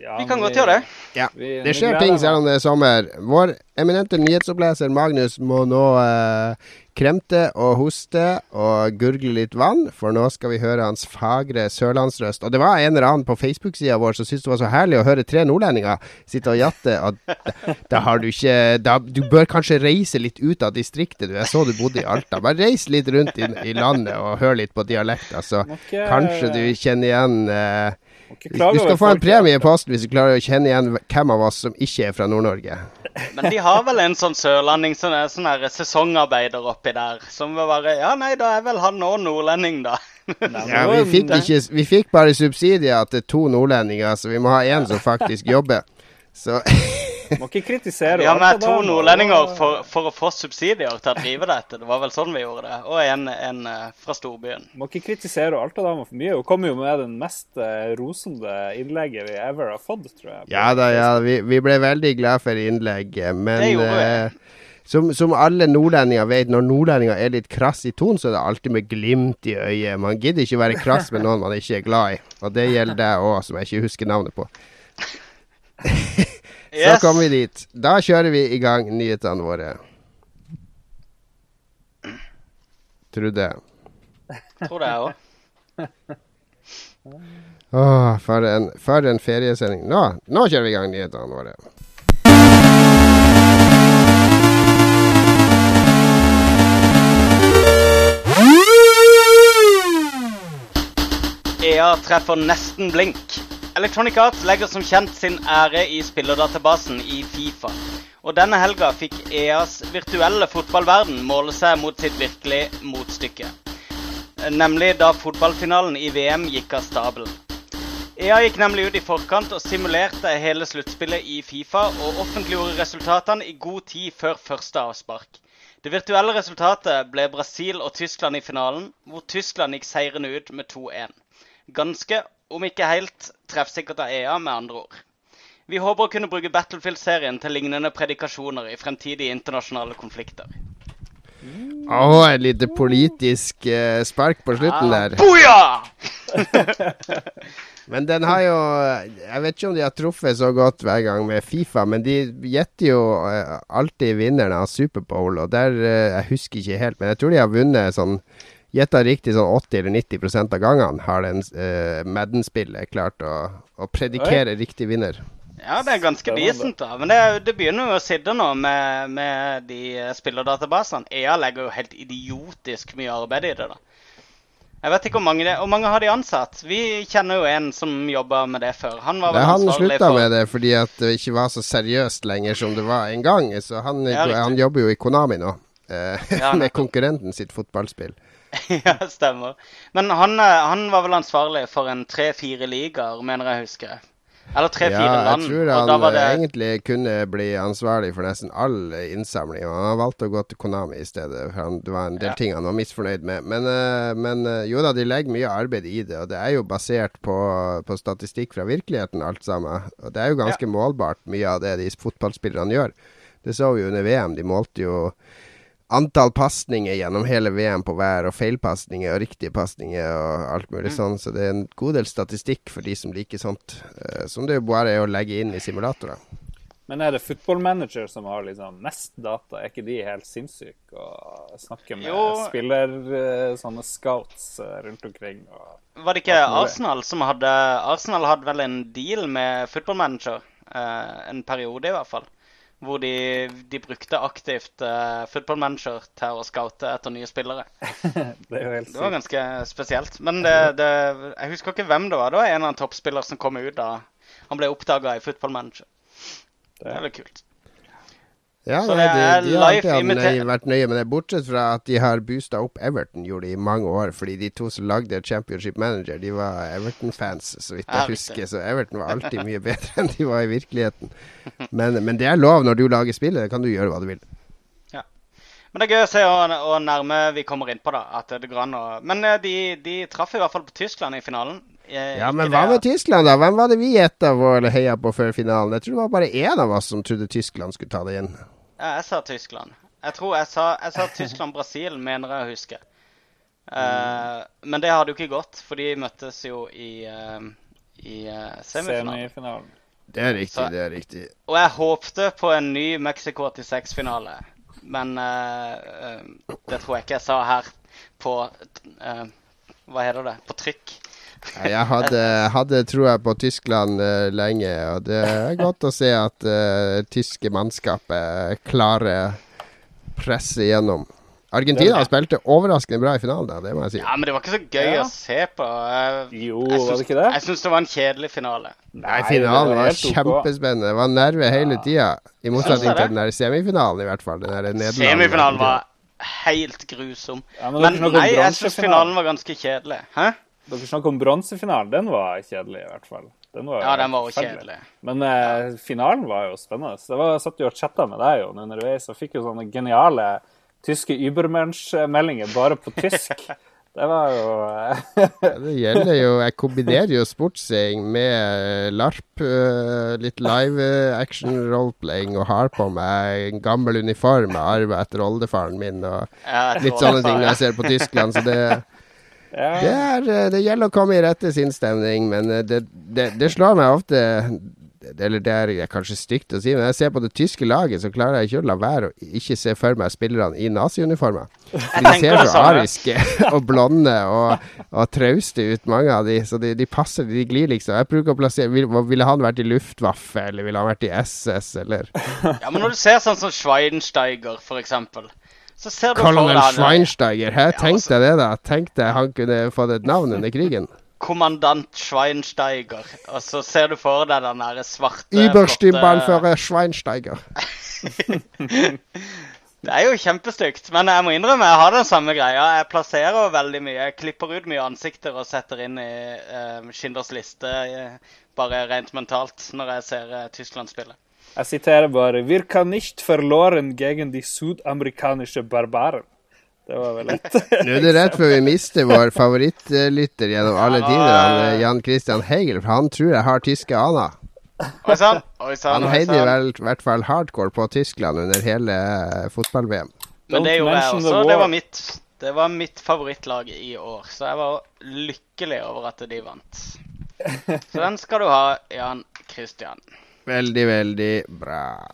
Ja, Vi kan godt gjøre det. Ja, det skjer ting selv om det er sommer. Vår eminente nyhetsoppleser Magnus må nå eh, kremte og hoste og gurgle litt vann, for nå skal vi høre hans fagre sørlandsrøst. Og det var en eller annen på Facebook-sida vår som syntes det var så herlig å høre tre nordlendinger sitte og jatte at da, <laughs> da har du ikke da, Du bør kanskje reise litt ut av distriktet, du. Jeg så du bodde i Alta. Bare reis litt rundt i, i landet og hør litt på dialekter, så Må kanskje du kjenner igjen eh, du skal få en premie i posten hvis du klarer å kjenne igjen hvem av oss som ikke er fra Nord-Norge. Men de har vel en sånn sørlanding, som er sånn her sesongarbeider oppi der, som vil være Ja, nei, da er vel han òg nordlending, da. Ja, vi fikk, ikke, vi fikk bare subsidier til to nordlendinger, så vi må ha én som faktisk jobber. Så <laughs> Må ikke kritisere Vi har med to nordlendinger for, for å få subsidier til å drive dette. Det var vel sånn vi gjorde det. Og en, en eh, fra storbyen. Må ikke kritisere Alta-dama for mye. Hun kom jo med den mest eh, rosende innlegget vi ever har fått, tror jeg. ja da, ja. Vi, vi ble veldig glad for innlegget, men Det gjorde vi. eh, som, som alle nordlendinger vet, når nordlendinger er litt krass i tonen, så er det alltid med glimt i øyet. Man gidder ikke være krass med noen man ikke er glad i. Og det gjelder deg òg, som jeg ikke husker navnet på. <laughs> Så Yes. kom vi dit. Da kjører vi i gang nyhetene våre. Trude. Tror det jeg òg. <laughs> Åh, for en, for en feriesending. Nå, nå kjører vi i gang nyhetene våre. EA treffer nesten blink. Electronic Arts legger som kjent sin ære i spillerdatabasen i Fifa. Og denne helga fikk EAs virtuelle fotballverden måle seg mot sitt virkelige motstykke. Nemlig da fotballfinalen i VM gikk av stabelen. EA gikk nemlig ut i forkant og simulerte hele sluttspillet i Fifa, og offentliggjorde resultatene i god tid før første avspark. Det virtuelle resultatet ble Brasil og Tyskland i finalen, hvor Tyskland gikk seirende ut med 2-1. Ganske, om ikke helt, treffsikkert av EA, med andre ord. Vi håper å kunne bruke Battlefield-serien til lignende predikasjoner i fremtidige internasjonale konflikter. Åh, et lite politisk uh, spark på slutten Ah, der. Boja! <laughs> Men den har jo Jeg vet ikke om de har truffet så godt hver gang med Fifa, men de gjetter jo uh, alltid vinneren av Superbowl, og der uh, Jeg husker ikke helt, men jeg tror de har vunnet sånn Gjetta riktig sånn 80 eller 90% av gangene har den uh, Madden-spillet klart å, å predikere riktig vinner. Ja, det er ganske decent, da. Men det, det begynner jo å sitte nå med, med de eh, spillerdatabasene. EA legger jo helt idiotisk mye arbeid i det, da. Jeg vet ikke hvor mange, det, hvor mange har de ansatt. Vi kjenner jo en som jobba med det før. Han var vel han slutta for med det fordi at det ikke var så seriøst lenger som det var en gang. Så han, Ja, han jobber jo i Konami nå, eh, Ja, <laughs> med konkurrenten sitt fotballspill. <laughs> ja, stemmer. Men han, eh, han var vel ansvarlig for en tre-fire ligaer, mener jeg husker. Eller tre-fire Ja, jeg tror han det eh, egentlig kunne bli ansvarlig for nesten all innsamling. og Han valgte å gå til Konami i stedet. For han, det var en del Ja. ting han var misfornøyd med. Men, eh, men eh, jo da, de legger mye arbeid i det. Og det er jo basert på, på statistikk fra virkeligheten, alt sammen. Og det er jo ganske målbart, mye av det de fotballspillerne gjør. Det så vi jo under VM. De målte jo antall pasninger gjennom hele VM på hver, og feilpasninger og riktige pasninger og alt mulig sånn. Så det er en god del statistikk for de som liker sånt. uh, som det bare er å legge inn i simulatorer. Men er det Football Manager som har liksom mest data? Er ikke de helt sinnssyke å snakke med Jo. spiller, eh, sånne scouts eh, rundt omkring? Og... Var det ikke Arsenal som hadde Arsenal hadde vel en deal med Football Manager, eh, en periode i hvert fall. Hvor de, de brukte aktivt uh, Football Manager til å scoute etter nye spillere. <laughs> Det er jo helt Det var ganske spesielt. Men det, det, jeg husker ikke hvem det var. Det var en av toppspillere som kom ut da han ble oppdaga i Football Manager. Det er litt kult. Ja, nei, det de, de har alltid vært nøye med det. Bortsett fra at de har boosta opp Everton, gjorde de i mange år. Fordi de to som lagde Championship Manager, de var Everton-fans, så vidt Ja, jeg husker. Så Everton var alltid mye bedre <laughs> enn de var i virkeligheten. Men, men det er lov når du lager spillet. Det kan du gjøre hva du vil. Men det er gøy å se hvor hvor nærme vi kommer inn på da. At det går an å Men eh, de, de traff i hvert fall på Tyskland i finalen. Eh, Ja, Men hva med Tyskland, da? Hvem var det vi gjetta på eller heia på før finalen? Jeg tror det var bare én av oss som trodde Tyskland skulle ta det inn. Ja, jeg sa Tyskland. Jeg tror jeg sa, sa Tyskland-Brasil, mener jeg å huske. Eh, men det hadde jo ikke gått, for de møttes jo i, uh, i uh, semifinalen. Semifinalen. Det er riktig, Så- det er riktig. Og jeg håpte på en ny Mexico 86-finale, men det tror jeg ikke jeg sa her på eh, Hva heter det? På trykk. Jeg hadde, hadde troa på Tyskland eh, lenge, og det er godt å se at uh, tyske mannskapet klarer presse gjennom. Argentina spilte overraskende bra i finalen, da, det må jeg si. Ja, men det var ikke så gøy Ja. å se på. Jeg, Jo, jeg var det ikke det? Jeg syns det var en kjedelig finale. Nei, finalen var kjempespennende. Det var nerve hele tida. I motsetning til den der semifinalen, i hvert fall. Den der Semifinalen var helt grusom. Ja, men men nei, jeg syns finalen var ganske kjedelig. Hæ? Dere snakker om bronsefinalen. Den var kjedelig, i hvert fall. Den var, Ja, den var jo kjedelig. Men eh, finalen var jo spennende. Så det var, jeg satt jo og chatta med deg jo underveis og fikk jo sånne geniale tyske Übermensch-meldinger bare på tysk. <laughs> Det var jo eh, det gjelder jo Jeg kombinerer jo sportsing med eh, LARP, eh, litt live action roleplaying, og har på meg en gammel uniform jeg arva etter oldefaren min, og litt sånne ting når jeg ser på Tyskland. Så det, ja. det, er, eh, det gjelder å komme i rette sinnsstemning, men eh, det, det, det slår meg ofte eller det er kanskje stygt å si, men jeg ser på det tyske laget, så klarer jeg ikke å la være å ikke se for meg spillerne i naziuniformer. De ser så ariske og blonde og, og trauste ut, mange av de. Så de, de passer, de glir liksom. Jeg bruker å plassere vil, Ville han vært i Luftwaffe, eller ville han vært i SS, eller Ja, men når du ser sånn som Schweinsteiger, for eksempel, så ser du for Colonel Schweinsteiger? Tenk altså- deg det, da. Tenk deg han kunne fått et navn under krigen. kommandant Schweinsteiger, og så ser du for deg den derre svarte Überstimmbannfører Schweinsteiger. <laughs> Det er jo kjempestygt, men jeg må innrømme jeg har den samme greia. Jeg plasserer veldig mye. Jeg klipper ut mye ansikter og setter inn i uh, Schinders liste uh, bare rent mentalt når jeg ser uh, Tyskland spille. Jeg siterer bare Wir kan nicht verloren gegen de sudamerikanische Barbaren. Det var vel et <laughs> Nå er det rett før vi mister vår favorittlytter gjennom alle tider, eh, Jan Christian Hegel, for han tror jeg har tyske aner. Oi sann, oi sann. Han heide vel i hvert fall hardcore på Tyskland under hele eh, fotball-VM. Men det gjorde jeg også. Det var mitt, det var mitt favorittlag i år, så jeg var lykkelig over at de vant. <laughs> Så den skal du ha, Jan Christian. Veldig, veldig bra.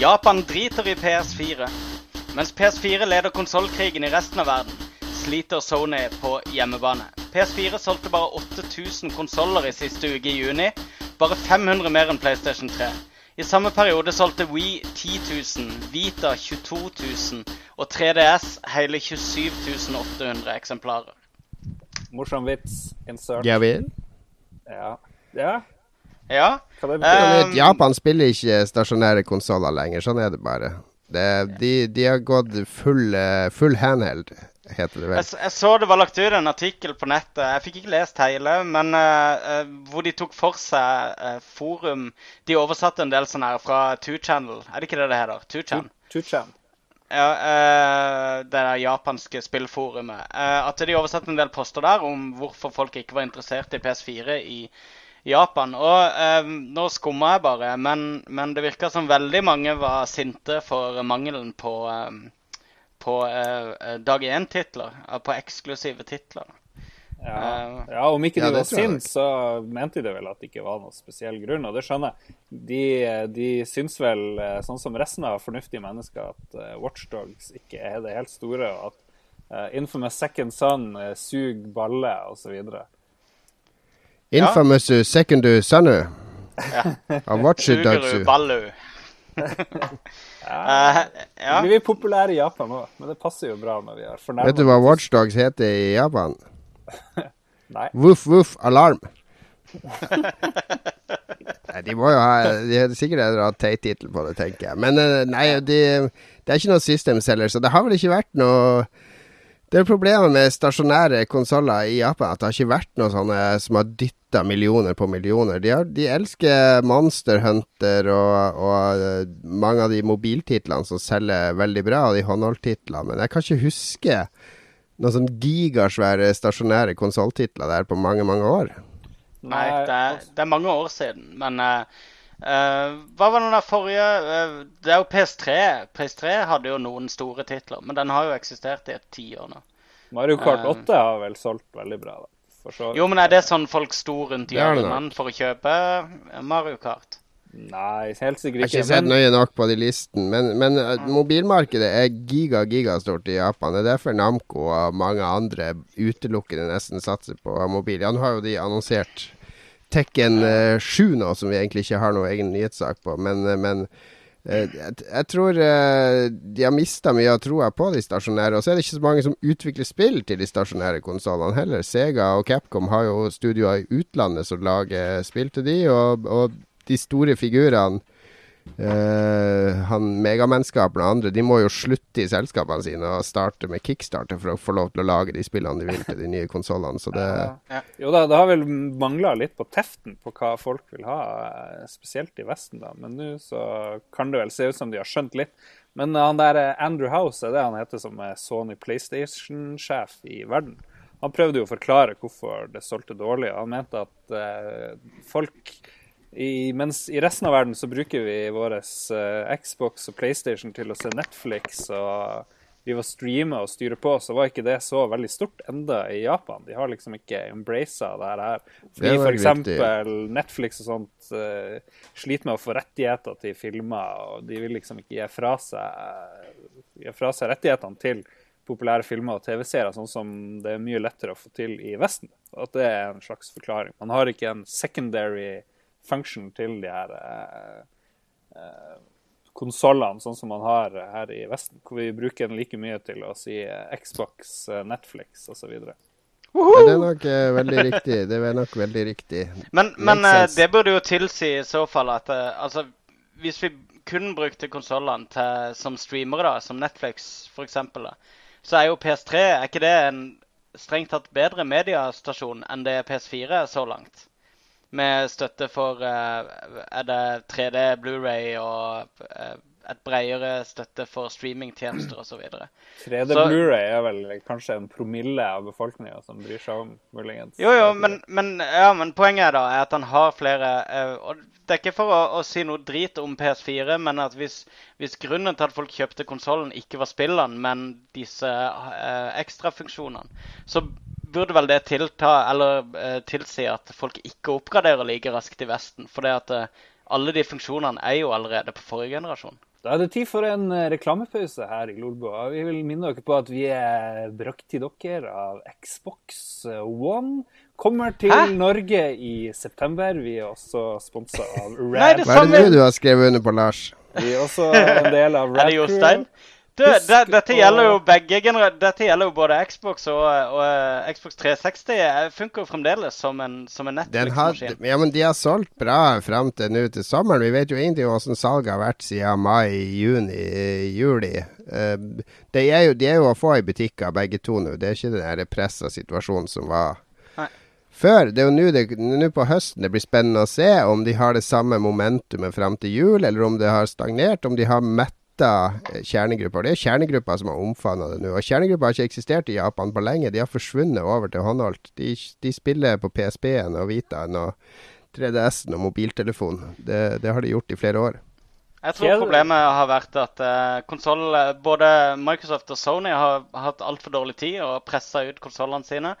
Japan driter i PS4. Mens PS4 leder konsollkrigen i resten av verden, sliter Sony på hjemmebane. PS4 solgte bare 8000 konsoller i siste uke i juni. Bare 500 mer enn PlayStation 3. I samme periode solgte Wii 10 000, Vita 22 000 og 3DS hele 27 800 eksemplarer. Morsom vits. Insert. Ja vel? Ja. ja. Ja, Hva det betyr? Um, Japan spiller ikke stasjonære konsoller lenger, sånn er det bare. Det, de, de har gått full, eh, full handheld, heter det vel. Jeg, jeg så det var lagt ut en artikkel på nettet. Jeg fikk ikke lest hele, men eh, eh, hvor de tok for seg uh, forum De oversatte en del sånn her fra 2channel. Er det ikke det det heter? 2chan? Tuchan. Ja, eh, det der japanske spillforumet. Eh, at de oversatte en del poster der om hvorfor folk ikke var interessert i PS4 i Japan. Og eh, nå skumma jeg bare, men, men det virka som veldig mange var sinte for mangelen på på dag én-titler. På eksklusive titler. Ja. Eh, ja, om ikke ja, de var sint, så mente de vel at det ikke var noen spesiell grunn, og det skjønner jeg. De, de syns vel, eh, sånn som resten av fornuftige mennesker, at uh, Watchdogs ikke er det helt store, og at uh, Infamous Second Son uh, suger balle, osv. Infamous second sonu. Ja. <laughs> Av Watchdogs. Suger du Ballu. <laughs> <laughs> Eh, ja. Vi er populære i Japan òg, men det passer jo bra når vi har fornærmet Vet du hva Watchdogs heter i Japan? <laughs> Nei. Voff, voff, alarm. <laughs> Nei, de må jo ha De har sikkert en teit tittel på det, tenker jeg. Men eh, nei, de, det er ikke noe system seller, så det har vel ikke vært noe Det er problemet med stasjonære konsoller i Japan, at det har ikke vært noe sånne som har dytta millioner på millioner. De, har, de elsker Monster Hunter og, og eh, mange av de mobiltitlene som selger veldig bra, og de håndholdtitlene, men jeg kan ikke huske noen sånn gigasvære stasjonære konsolltitler der på mange, mange år. Nei, det er, det er mange år siden, men uh, uh, hva var den der forrige uh, Det er jo PS3. PS3 hadde jo noen store titler, men den har jo eksistert i et tiår nå. Mario Kart Eh. 8 har vel solgt veldig bra, da. For så. Jo, men er det sånn folk sto rundt hjørnet for å kjøpe Mario Kart? Nei, helt sikkert ikke. Jeg har ikke. sett nøye nok på de listen, men, men uh, mobilmarkedet er giga, gigastort i Japan. Det er derfor Namco og mange andre utelukkende nesten satser på mobil. Ja, nå har jo de annonsert Tekken uh, 7 nå, som vi egentlig ikke har noe egen nyhetssak på, men, uh, men jeg, tror de har mista mye av troa på de stasjonære. Og så er det ikke så mange som utvikler spill til de stasjonære konsollene heller. Sega og Capcom har jo studioer i utlandet som lager spill til de, og, og de store figurene eh, han Megamenn-skaperen og andre De må jo slutte i selskapene sine og starte med kickstarter for å få lov til å lage de spillene de vil til de nye konsollene. Så det Ja. Jo da, det har vel mangla litt på teften på hva folk vil ha, spesielt i Vesten, da. Men nå så kan det vel se ut som de har skjønt litt. Men han der eh, Andrew House, er det han heter som er Sony PlayStation-sjef i verden. Han prøvde jo å forklare hvorfor det solgte dårlig. Han mente at eh, folk i, mens i resten av verden så bruker vi vår uh, Xbox og PlayStation til å se Netflix og vi var streame og styre på, så var ikke det så veldig stort enda i Japan. De har liksom ikke embracet det her. Fordi f.eks. for Netflix og sånt uh, sliter med å få rettigheter til filmer, og de vil liksom ikke gi fra seg, gi fra seg rettighetene til populære filmer og TV-serier, sånn som det er mye lettere å få til i Vesten. At det er en slags forklaring. Man har ikke en secondary function til de her eh, eh, konsollene, sånn som man har her i Vesten, hvor vi bruker den like mye til å si eh, Xbox, eh, Netflix osv. Ja, det er nok eh, veldig riktig. Det er nok veldig riktig. Men, men eh, det burde jo tilsi i så fall at eh, altså, hvis vi kun brukte konsollene som streamere, da, som Netflix f.eks., så er jo PS3 er ikke det en strengt tatt bedre mediestasjon enn det PS4 er så langt? Med støtte for eh, Er det 3D, Blu-ray og eh, et bredere støtte for streamingtjenester osv. 3D Så- Blu-ray er vel kanskje en promille av befolkninga som bryr seg om, muligens. Jo, jo, men, men, ja, men poenget da er at han har flere eh, Og det er ikke for å, å si noe drit om PS4, men at hvis, hvis grunnen til at folk kjøpte konsollen, ikke var spillene, men disse eh, ekstrafunksjonene, så burde vel det tilta, eller eh, tilsi at folk ikke oppgraderer like raskt i Vesten. For det at eh, alle de funksjonene er jo allerede på forrige generasjon. Da er det tid for en eh, reklamepause her i Lolbua. Vi vil minne dere på at vi er brakt til dere av Xbox One. Kommer til Hæ? Norge i september. Vi er også sponsa av Rad. Hva er det du har skrevet under på, Lars? Vi er også en del av Er Rad det Jostein? Du, det, dette gjelder jo begge Dette gjelder jo både Xbox og, og uh, Xbox 360. eh, Funker jo fremdeles som en, som en Netflix-maskin. ja, men de har solgt bra fram til nå til sommeren. Vi vet jo ingenting om hvordan salget har vært siden mai, juni, juli. Uh, de, er jo, de er jo å få i butikker begge to nå. Det er ikke den pressa situasjonen som var før. Det er jo nå på høsten det blir spennende å se om de har det samme momentumet fram til jul, eller om det har stagnert, om de har metta eh, kjernegrupper. Det er kjernegrupper som har omfavna det nå. Og kjernegrupper har ikke eksistert i Japan på lenge. De har forsvunnet over til håndholdt. De, de spiller på PSP-en og Vitaen og 3DS-en og mobiltelefonen. Det, det har de gjort i flere år. Jeg tror problemet har vært at uh, konsoll, eh, både Microsoft og Sony har hatt altfor dårlig tid og pressa ut konsollene sine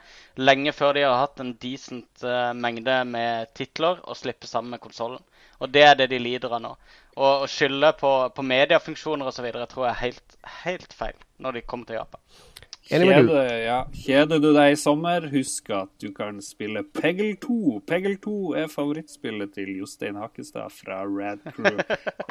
lenge før de har hatt en decent mengde med titler å slippe sammen med konsollen. Og det er det de lider av nå. Og å skylde på, på mediefunksjoner osv. tror jeg er helt, helt feil når de kommer til Japan. Kjede, ja. Kjeder du deg i sommer, husk at du kan spille Peggle 2. Peggle 2 er favorittspillet til Jostein Hakestad fra Rad Crew.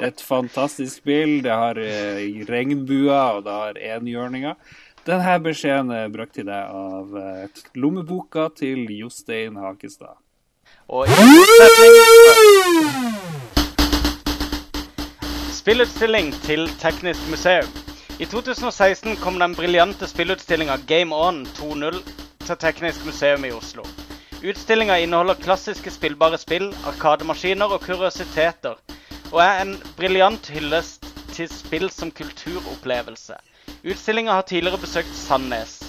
Et fantastisk spill. Det har eh, regnbuer, og det har enhjørninger. Denne beskjeden er brakt til deg av eh, lommeboka til Jostein Hakestad. Og i Spillutstilling til Teknisk museum. I 2016 kom den briljante spillutstillinga Game On 2.0 til Teknisk museum i Oslo. Utstillinga inneholder klassiske spillbare spill, arkademaskiner og kuriositeter, og er en briljant hyllest til spill som kulturopplevelse. Utstillinga har tidligere besøkt Sandnes.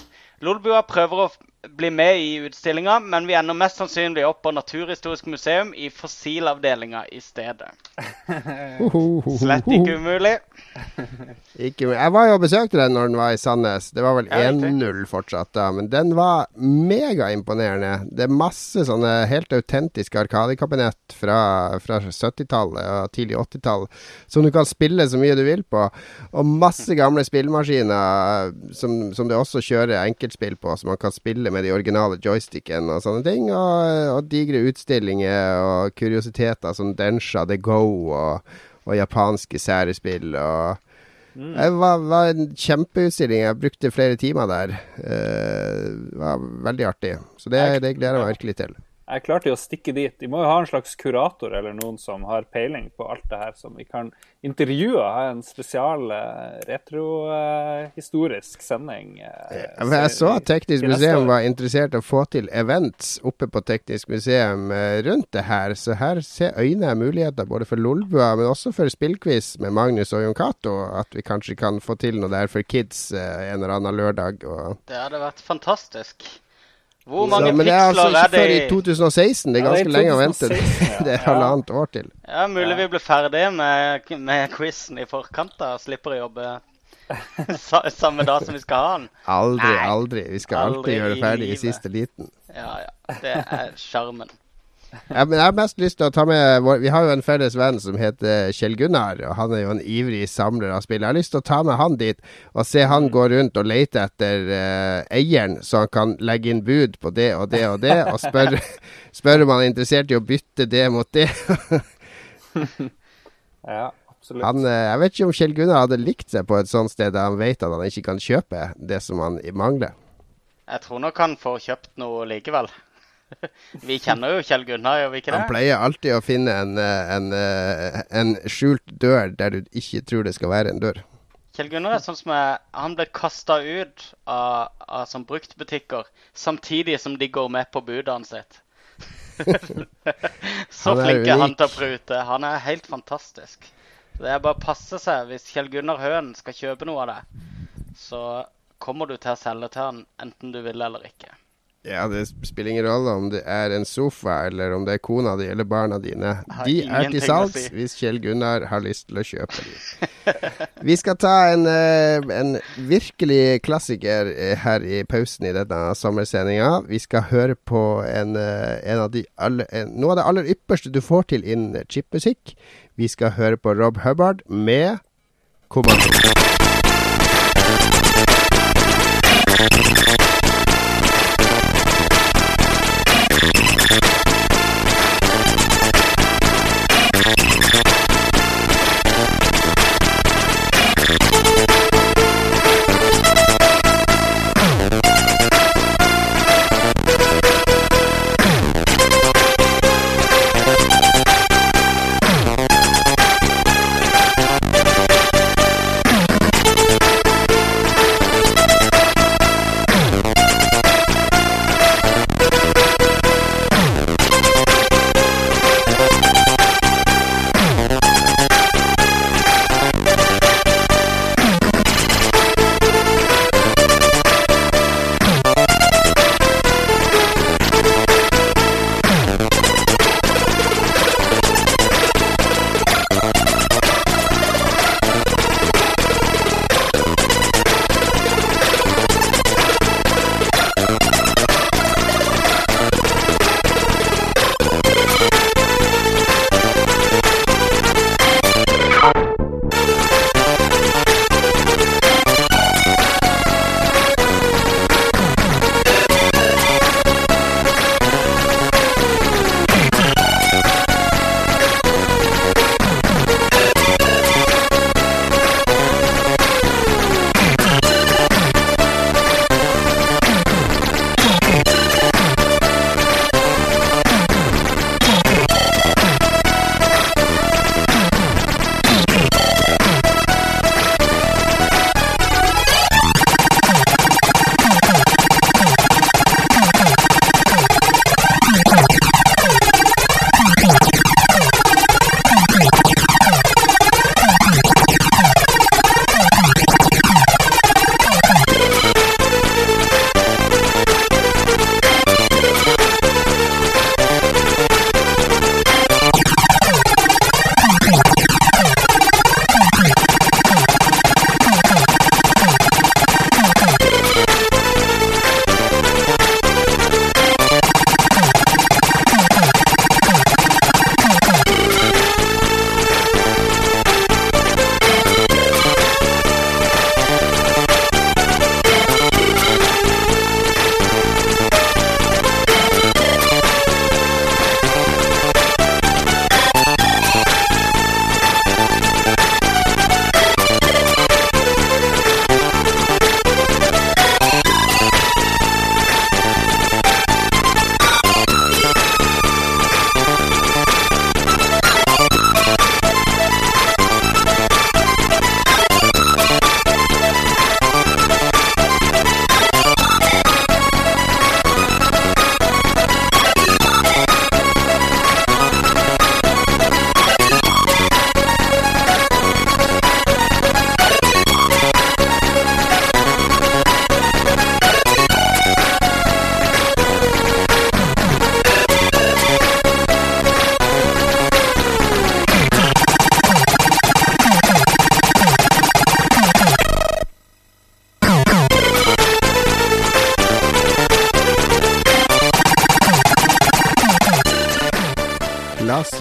Lolbua prøver å bli med i utstillinga, men vi ender mest sannsynlig opp på Naturhistorisk museum i fossilavdelinga i stedet. <laughs> Slett ikke umulig. <laughs> Ikke, jeg var jo og besøkte den når den var i Sandnes. Det var vel 1-0 fortsatt da, men den var megaimponerende. Det er masse sånne helt autentiske arkadekabinett fra, fra 70-tallet og tidlig 80-tall som du kan spille så mye du vil på. Og masse gamle spillemaskiner som, som det også kjører enkeltspill på, så man kan spille med de originale joystickene og sånne ting. Og, og digre utstillinger og kuriositeter som Densha, The Go og, og japanske særespill. og det var, var en kjempeutstilling. Jeg brukte flere timer der. Uh, det var veldig artig. Så det, det gleder jeg meg virkelig til. Jeg klarte jo å stikke dit. De må jo ha en slags kurator eller noen som har peiling på alt det her, som vi kan intervjue. Ha en spesial eh, retrohistorisk sending. eh, Ja, men jeg så at Teknisk museum var interessert i å få til events oppe på Teknisk museum eh, rundt det her, så her ser øynene muligheter både for Lolbua, men også for spillquiz med Magnus og Jon Cato. At vi kanskje kan få til noe der for kids en eller annen lørdag. Og... Det hadde vært fantastisk. Hvor Så, mange men det er altså ikke er det før i i 2016. Det er Ja, det er ganske lenge å vente. <laughs> Det er Ja. halvannet år til. Ja, Mulig Ja. vi blir ferdige med, med quizen i forkant da, og slipper å jobbe <laughs> samme dag som vi skal ha den. Aldri, Nei. aldri. Vi skal Aldri alltid gjøre det ferdig i siste liten. Ja, ja. Det er sjarmen. Men jeg har mest lyst til å ta med Vi har jo en felles venn som heter Kjell Gunnar, og han er jo en ivrig samler av spill. Jeg har lyst til å ta med han dit og se han gå rundt og lete etter uh, eieren, så han kan legge inn bud på det og det og det, og spørre <laughs> spør om han er interessert i å bytte det mot det. <laughs> Ja, absolutt. Han, eh, jeg vet ikke om Kjell Gunnar hadde likt seg på et sånt sted der han vet at han ikke kan kjøpe det som han mangler. Jeg tror nok han får kjøpt noe likevel. <laughs> Vi kjenner jo Kjell Gunnar, gjør vi ikke Han pleier alltid å finne en, eh, en, eh, en skjult dør der du ikke tror det skal være en dør. Kjell Gunnar er sånn som er, han ble kasta ut av, av sånn bruktbutikker samtidig som de går med på budene sitt. <laughs> Så Han flink er han til å prute. Han er helt fantastisk. Det er bare å passe seg. Hvis Kjell Gunnar Høen skal kjøpe noe av det, så kommer du til å selge til han enten du vil eller ikke. Ja, det spiller ingen rolle om det er en sofa, eller om det er kona di eller barna dine. De er til salgs hvis Kjell Gunnar har lyst til å kjøpe dem. <laughs> Vi skal ta en, eh, en virkelig klassiker eh, her i pausen i denne sommersendinga. Vi skal høre på en, eh, en av de aller, en, noe av det aller ypperste du får til innen chipmusikk. Vi skal høre på Rob Hubbard med Kommando.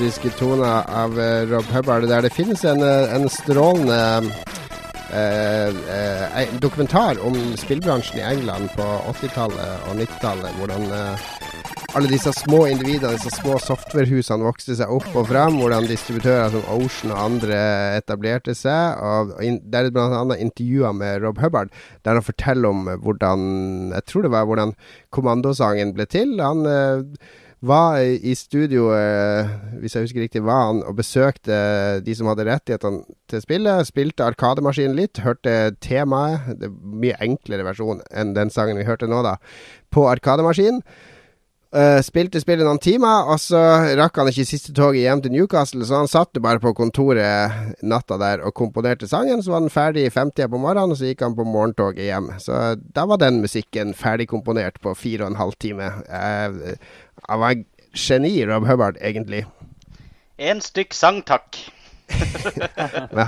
Klassiske toner av uh, Rob Hubbard, der det finnes en, eh, en strålende uh, dokumentar om spillbransjen i England på 80-tallet og 90-tallet. Hvordan alle disse små individene, disse små softwarehusene vokste seg opp og frem. Hvordan distributører som Ocean og andre etablerte seg. Og Der er bl.a. intervjuer med Rob Hubbard, der han forteller om hvordan Jeg tror det var hvordan kommandosangen ble til. Han var i studio, eh, hvis jeg husker riktig, var han og besøkte de som hadde rettighetene til spillet. Spilte Arkademaskinen litt, hørte temaet, det er mye enklere versjon enn den sangen vi hørte nå, da, på Arkademaskinen. Uh, spilte spillet noen timer, og så rakk han ikke siste toget hjem til Newcastle, så han satt bare på kontoret natta der og komponerte sangen. Så var den ferdig i femtida på morgenen, og så gikk han på morgentoget hjem. Så da var den musikken ferdigkomponert på fire og en halv time. Uh, han var geni, Rob Hubbard, egentlig. En stykk sang, takk. <laughs>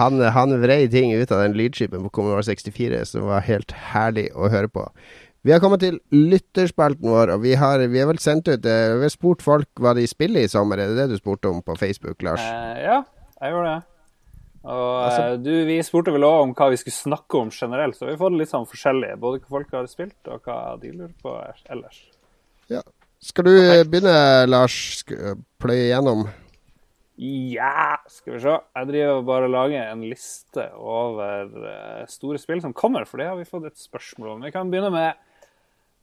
han, han vrei ting ut av den lydskipen på Commodore 64 som var helt herlig å høre på. Vi har kommet til lytterspalten vår, og vi har, vi har vel sendt ut eh, Vi har spurt folk hva de spiller i sommer. Er det det du spurte om på Facebook, Lars? Eh, ja, jeg gjorde det. Og altså, eh, du, vi spurte vel òg om hva vi skulle snakke om generelt, så vi har fått litt sånn forskjellig. Både hva folk har spilt, og hva de lurer på ellers. Ja. Skal du Perfekt. begynne, Lars? Pløye gjennom? Ja, skal vi se. Jeg driver bare og lager en liste over store spill som kommer, for det har vi fått et spørsmål om. Vi kan begynne med Eh,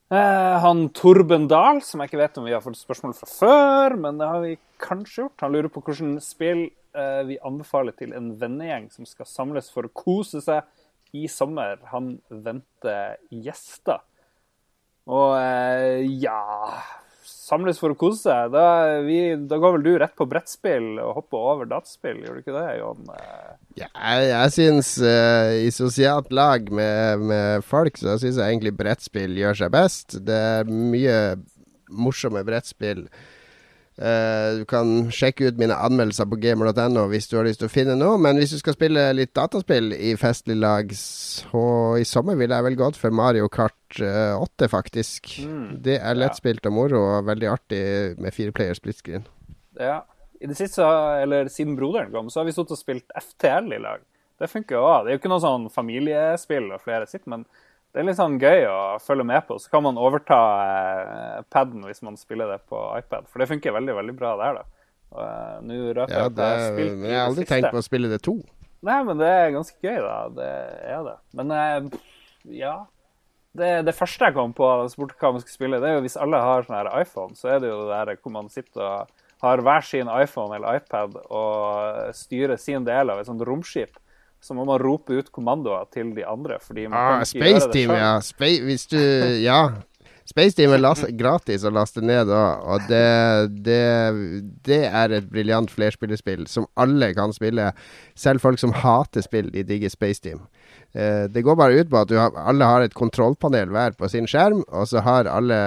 han Torben Dahl, som jeg ikke vet om vi har fått spørsmål fra før, men det har vi kanskje gjort. Han lurer på hvilket spill eh, vi anbefaler til en vennegjeng som skal samles for å kose seg i sommer. Han venter gjester. Og eh, ja samles for å kose seg. Da, vi, da, går vel du rett på brettspill og hopper over dataspill, gjør du ikke det, Jon? Ja, jeg, jeg syns uh, i sosialt lag med, med folk, så syns jeg egentlig brettspill gjør seg best. Det er mye morsomme brettspill Uh, du kan sjekke ut mine anmeldelser på gamer.no hvis du har lyst til å finne noe. Men hvis du skal spille litt dataspill i festlig lag, så i sommer ville jeg vel gått for Mario Kart uh, eh, 8, faktisk. Mm, det er lettspilt og moro og veldig artig med fireplayer split screen. Ja. I det siste, eller siden broderen kom, så har vi stått og spilt FTL i lag. Det funker jo òg. Det er jo ikke noe sånn familiespill og flere sitt, men det er litt sånn gøy å følge med på. Så kan man overta eh, paden hvis man spiller det på iPad. For det funker veldig veldig bra der, da. Uh, nå røper ja, det, jeg Men jeg har aldri tenkt på å spille det to. Nei, men det er ganske gøy, da. Det er det. Men uh, ja. Det, det, første jeg kom på jeg spurte hva man skulle spille, det er jo hvis alle har sånn her iPhone, så er det jo det der hvor man sitter og har hver sin iPhone eller iPad og styrer sin del av et sånt romskip så må man rope ut kommandoer til de andre. fordi man ah, kan ikke Space gjøre det Team, ja. Spa hvis du Ja. Space Team er las gratis å laste ned òg, og det, det, det, er et briljant flerspillerspill som alle kan spille. Selv folk som hater spill, de digger Space Team. Eh, det går bare ut på at har, alle har et kontrollpanel hver på sin skjerm, og så har alle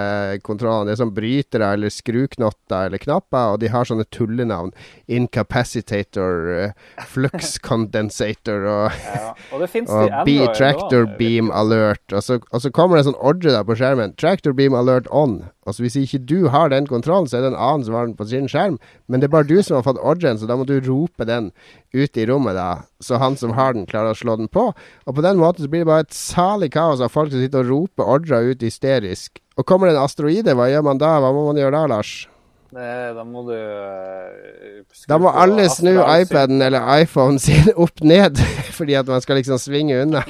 kontrollene Det er som brytere eller skruknotter eller knapper, og de har sånne tullenavn. Incapacitator, uh, flux <laughs> condensator og, ja, og, <laughs> og B tractor beam alert. Og så, og så, kommer det en sånn ordre der på skjermen. Tractor beam alert on. Altså Hvis ikke du har den kontrollen, så er det en annen som har den på sin skjerm. Men det er bare du som har fått ordren, så da må du rope den ut i rommet, da. Så han som har den, klarer å slå den på. Og på den måten så blir det bare et salig kaos av folk som sitter og roper ordrer ut hysterisk. Og kommer det en asteroide, hva gjør man da? Hva må man gjøre da, Lars? Da må du uh, Da må alle snu iPaden eller iPhonen sin <laughs> opp ned, <laughs> fordi at man skal liksom svinge unna.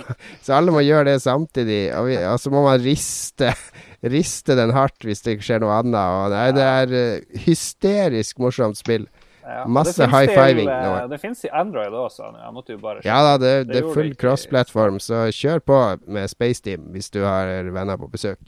Så alle må gjøre det samtidig. Og, vi, og så må man riste <laughs> riste den hardt hvis det skjer noe annet. Og nei, det er uh, hysterisk morsomt spill. Ja, Masse high fiving. Til, uh, det fins i Android også. Jeg måtte jo bare Ja da, det, det, det er full cross-platform, så kjør på med Space Team hvis du har venner på besøk.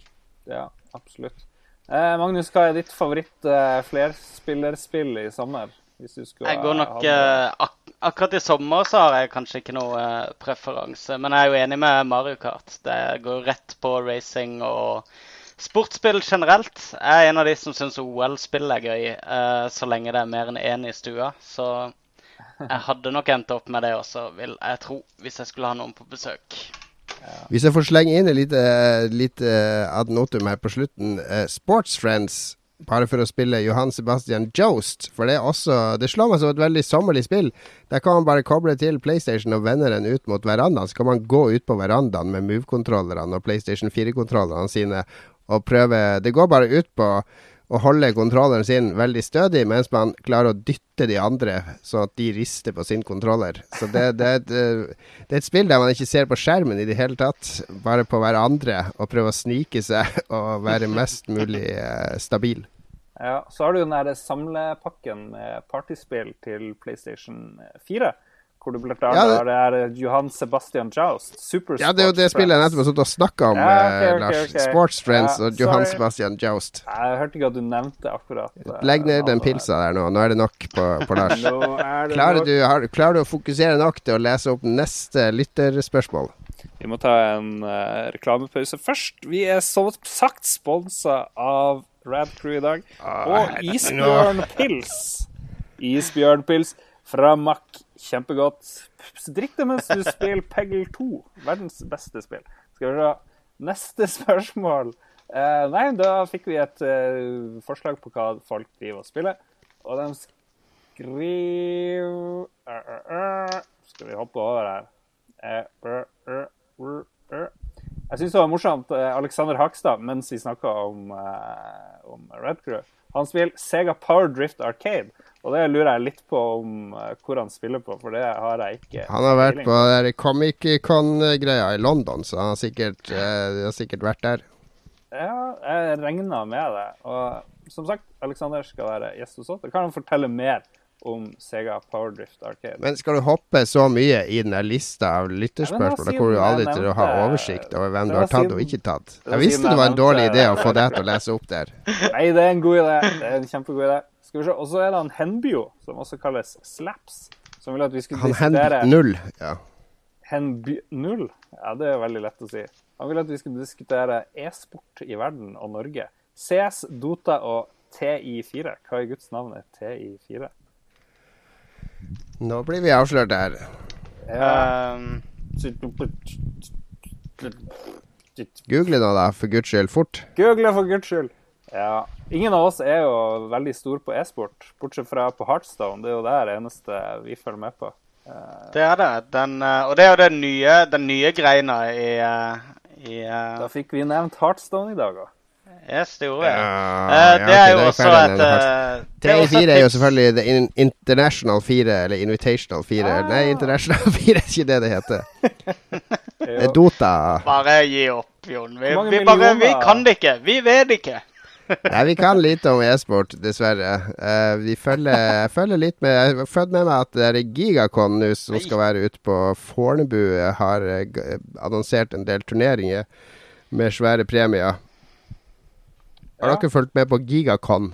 Ja, absolutt. Eh, Magnus, hva er ditt favoritt eh, flerspillerspill i sommer? Hvis du skulle jeg går nok eh, ak Akkurat i sommer så har jeg kanskje ikke noe eh, preferanse, men jeg er jo enig med Mario Kart. Det går rett på racing og Sportsspill generelt er en av de som syns OL-spill er gøy, uh, så lenge det er mer enn én i stua. Så jeg hadde nok endt opp med det også, vil jeg tro, hvis jeg skulle ha noen på besøk. Ja. Hvis jeg får slenge inn et lite, lite ad notum her på slutten. Uh, Sports Friends bare for å spille Johan Sebastian Jost. For det er også Det slår meg som et veldig sommerlig spill. Der kan man bare koble til PlayStation og vende den ut mot verandaen. Så kan man gå ut på verandaen med Move-kontrollerne og PlayStation 4-kontrollerne sine og prøve Det går bare ut på å holde kontrolleren sin veldig stødig, mens man klarer å dytte de andre, sånn at de rister på sin kontroller. Så det, det, er et, eh, det, er et, spill der man ikke ser på skjermen i det hele tatt, bare på hverandre, og prøver å snike seg <laughs> og være mest mulig eh, stabil. Ja, Så har du den der samlepakken med partyspill til PlayStation 4 hvor du blant annet ja, det... det er Johan Sebastian Joust. Super ja, det er jo det spillet jeg nettopp har sittet og snakka om, ja, okay, okay, Lars. Okay. Sports Friends og Johan Sebastian Joust. Jeg hørte ikke at du nevnte akkurat uh, Legg ned den pilsa der nå. Nå er det nok på, på Lars. <laughs> klarer, du, har, klarer, du, å fokusere nok til å lese opp neste lytterspørsmål? Vi må ta en uh, reklamepause først. Vi er som sagt sponsa av Rad Crew i dag. Ah, og Isbjørnpils. Isbjørnpils fra Mack Kjempegodt. Drikk det mens du spiller Peggle 2. Verdens beste spill. Skal vi se. Neste spørsmål. Eh, nei, da fikk vi et eh, forslag på hva folk driver og spiller. Og de skriver uh, uh, uh. Skal vi hoppe over her? Jeg syns det var morsomt. Alexander Hakstad, mens vi snakka om, om Red Crew, han spiller Sega Power Drift Arcade. Og det lurer jeg litt på om uh, hvor han spiller på, for det har jeg ikke Han har vært på der Comic-Con-greia i London, så han har sikkert, eh, har sikkert vært der. Ja, jeg regna med det. Og som sagt, Alexander skal være gjest hos oss. Da kan han fortelle mer om Sega Powerdrift Arcade. Men skal du hoppe så mye i den lista av lytterspørsmål? Da kommer du aldri til å ha oversikt over hvem du har tatt og ikke tatt. Jeg visste det var en dårlig idé å få deg til å lese opp der. Nei, det er en god idé. Det er en kjempegod idé. Skal vi se. Og så er det han Henbio, som også kalles Slaps. Som ville at vi skulle han diskutere Henb-null, ja. Henby null? Ja, det er veldig lett å si. Han vil at vi skulle diskutere e-sport i verden og Norge. CS, Dota og TI4. Hva i Guds navn er TI4? Nå blir vi avslørt her. Ja. Um... Google nå, da, for guds skyld. Fort. Google for guds skyld. Ja. Ingen av oss er jo veldig store på e-sport, bortsett fra på Heartstone. Det er jo det eneste vi følger med på. Eh, det er det. Den, eh, og det er jo den nye, den nye greina i, eh, i Da fikk vi nevnt Heartstone i dag òg. Yes, det gjorde jeg. Ja, det er jo også et TI4 er jo selvfølgelig The International 4, eller Invitational 4. Ah. Nei, International <laughs> 4 er ikke det det heter. <laughs> det er Dota. Bare gi opp, Jon. Vi, vi, bare, vi kan det ikke. Vi vet ikke. Nei, vi kan lite om e-sport, dessverre. Uh, vi følger, jeg følger litt med Jeg har fått med meg at det er Gigacon nå som skal være ute på Fornebu, har uh, annonsert en del turneringer med svære premier. Har ja. dere fulgt med på Gigacon?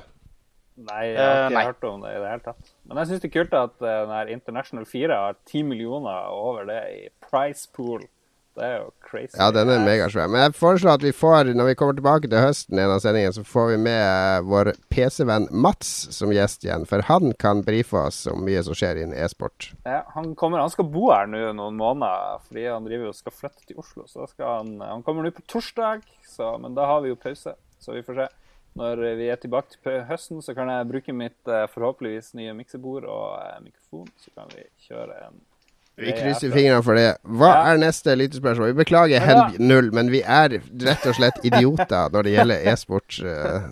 Nei, jeg har ikke uh, hørt om det i det hele tatt. Men jeg syns det er kult at uh, International 4 har 10 millioner over det i price pool. Det er jo crazy. Ja, den er megasvær. Men jeg foreslår at vi får, når vi kommer tilbake til høsten, en av sendingene, så får vi med eh, vår PC-venn Mats som gjest igjen. For han kan brife oss om mye som skjer innen e-sport. Ja, han, kommer, han skal bo her nå noen måneder, fordi han driver og skal flytte til Oslo. Så han, han kommer nå på torsdag, så, men da har vi jo pause. Så vi får se. Når vi er tilbake til høsten, så kan jeg bruke mitt eh, forhåpentligvis nye miksebord og eh, mikrofon. Så kan vi kjøre en vi krysser fingrene for det. Hva ja. er neste lyttespørsmål? Vi beklager Helg null, men vi er rett og slett idioter når det gjelder e-sport. Uh.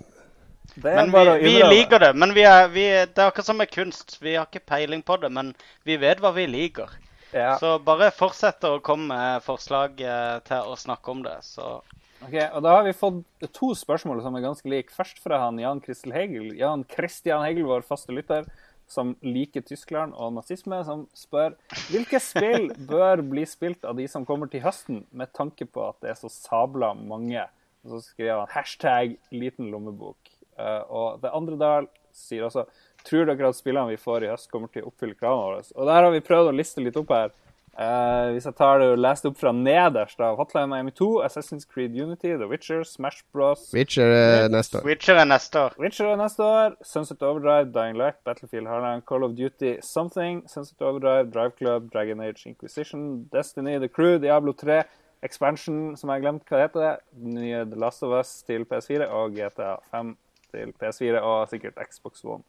Men vi, vi, liker det. Men vi er, vi, det er akkurat som med kunst. Vi har ikke peiling på det, men vi vet hva vi liker. Ja. Så bare fortsett å komme med forslag uh, til å snakke om det. Så Ok, og Da har vi fått to spørsmål som er ganske like. Først fra han Jan Kristel Hegel. Jan Christian Hegel, vår faste lytter som liker Tyskland og nazisme, som spør hvilke spill bør bli spilt av de som kommer til høsten, med tanke på at det er så sabla mange. Og så skriver han hashtag liten lommebok. Uh, og det andre der sier også tror dere at spillene vi får i høst, kommer til å oppfylle kravene våre. Og der har vi prøvd å liste litt opp her. Uh, hvis jeg tar det og leser opp fra nederst av Hotline Miami 2, Assassin's Creed Unity, The Witcher, Smash Bros. Witcher er neste år. Witcher er neste år. Witcher er neste år. Sunset Overdrive, Dying Light, Battlefield Harland, Call of Duty, Something, Sunset Overdrive, Drive Club, Dragon Age Inquisition, Destiny, The Crew, Diablo 3, Expansion, som jeg har glemt hva det heter, nye The Last of Us til PS4 og GTA 5 til PS4 og sikkert Xbox One.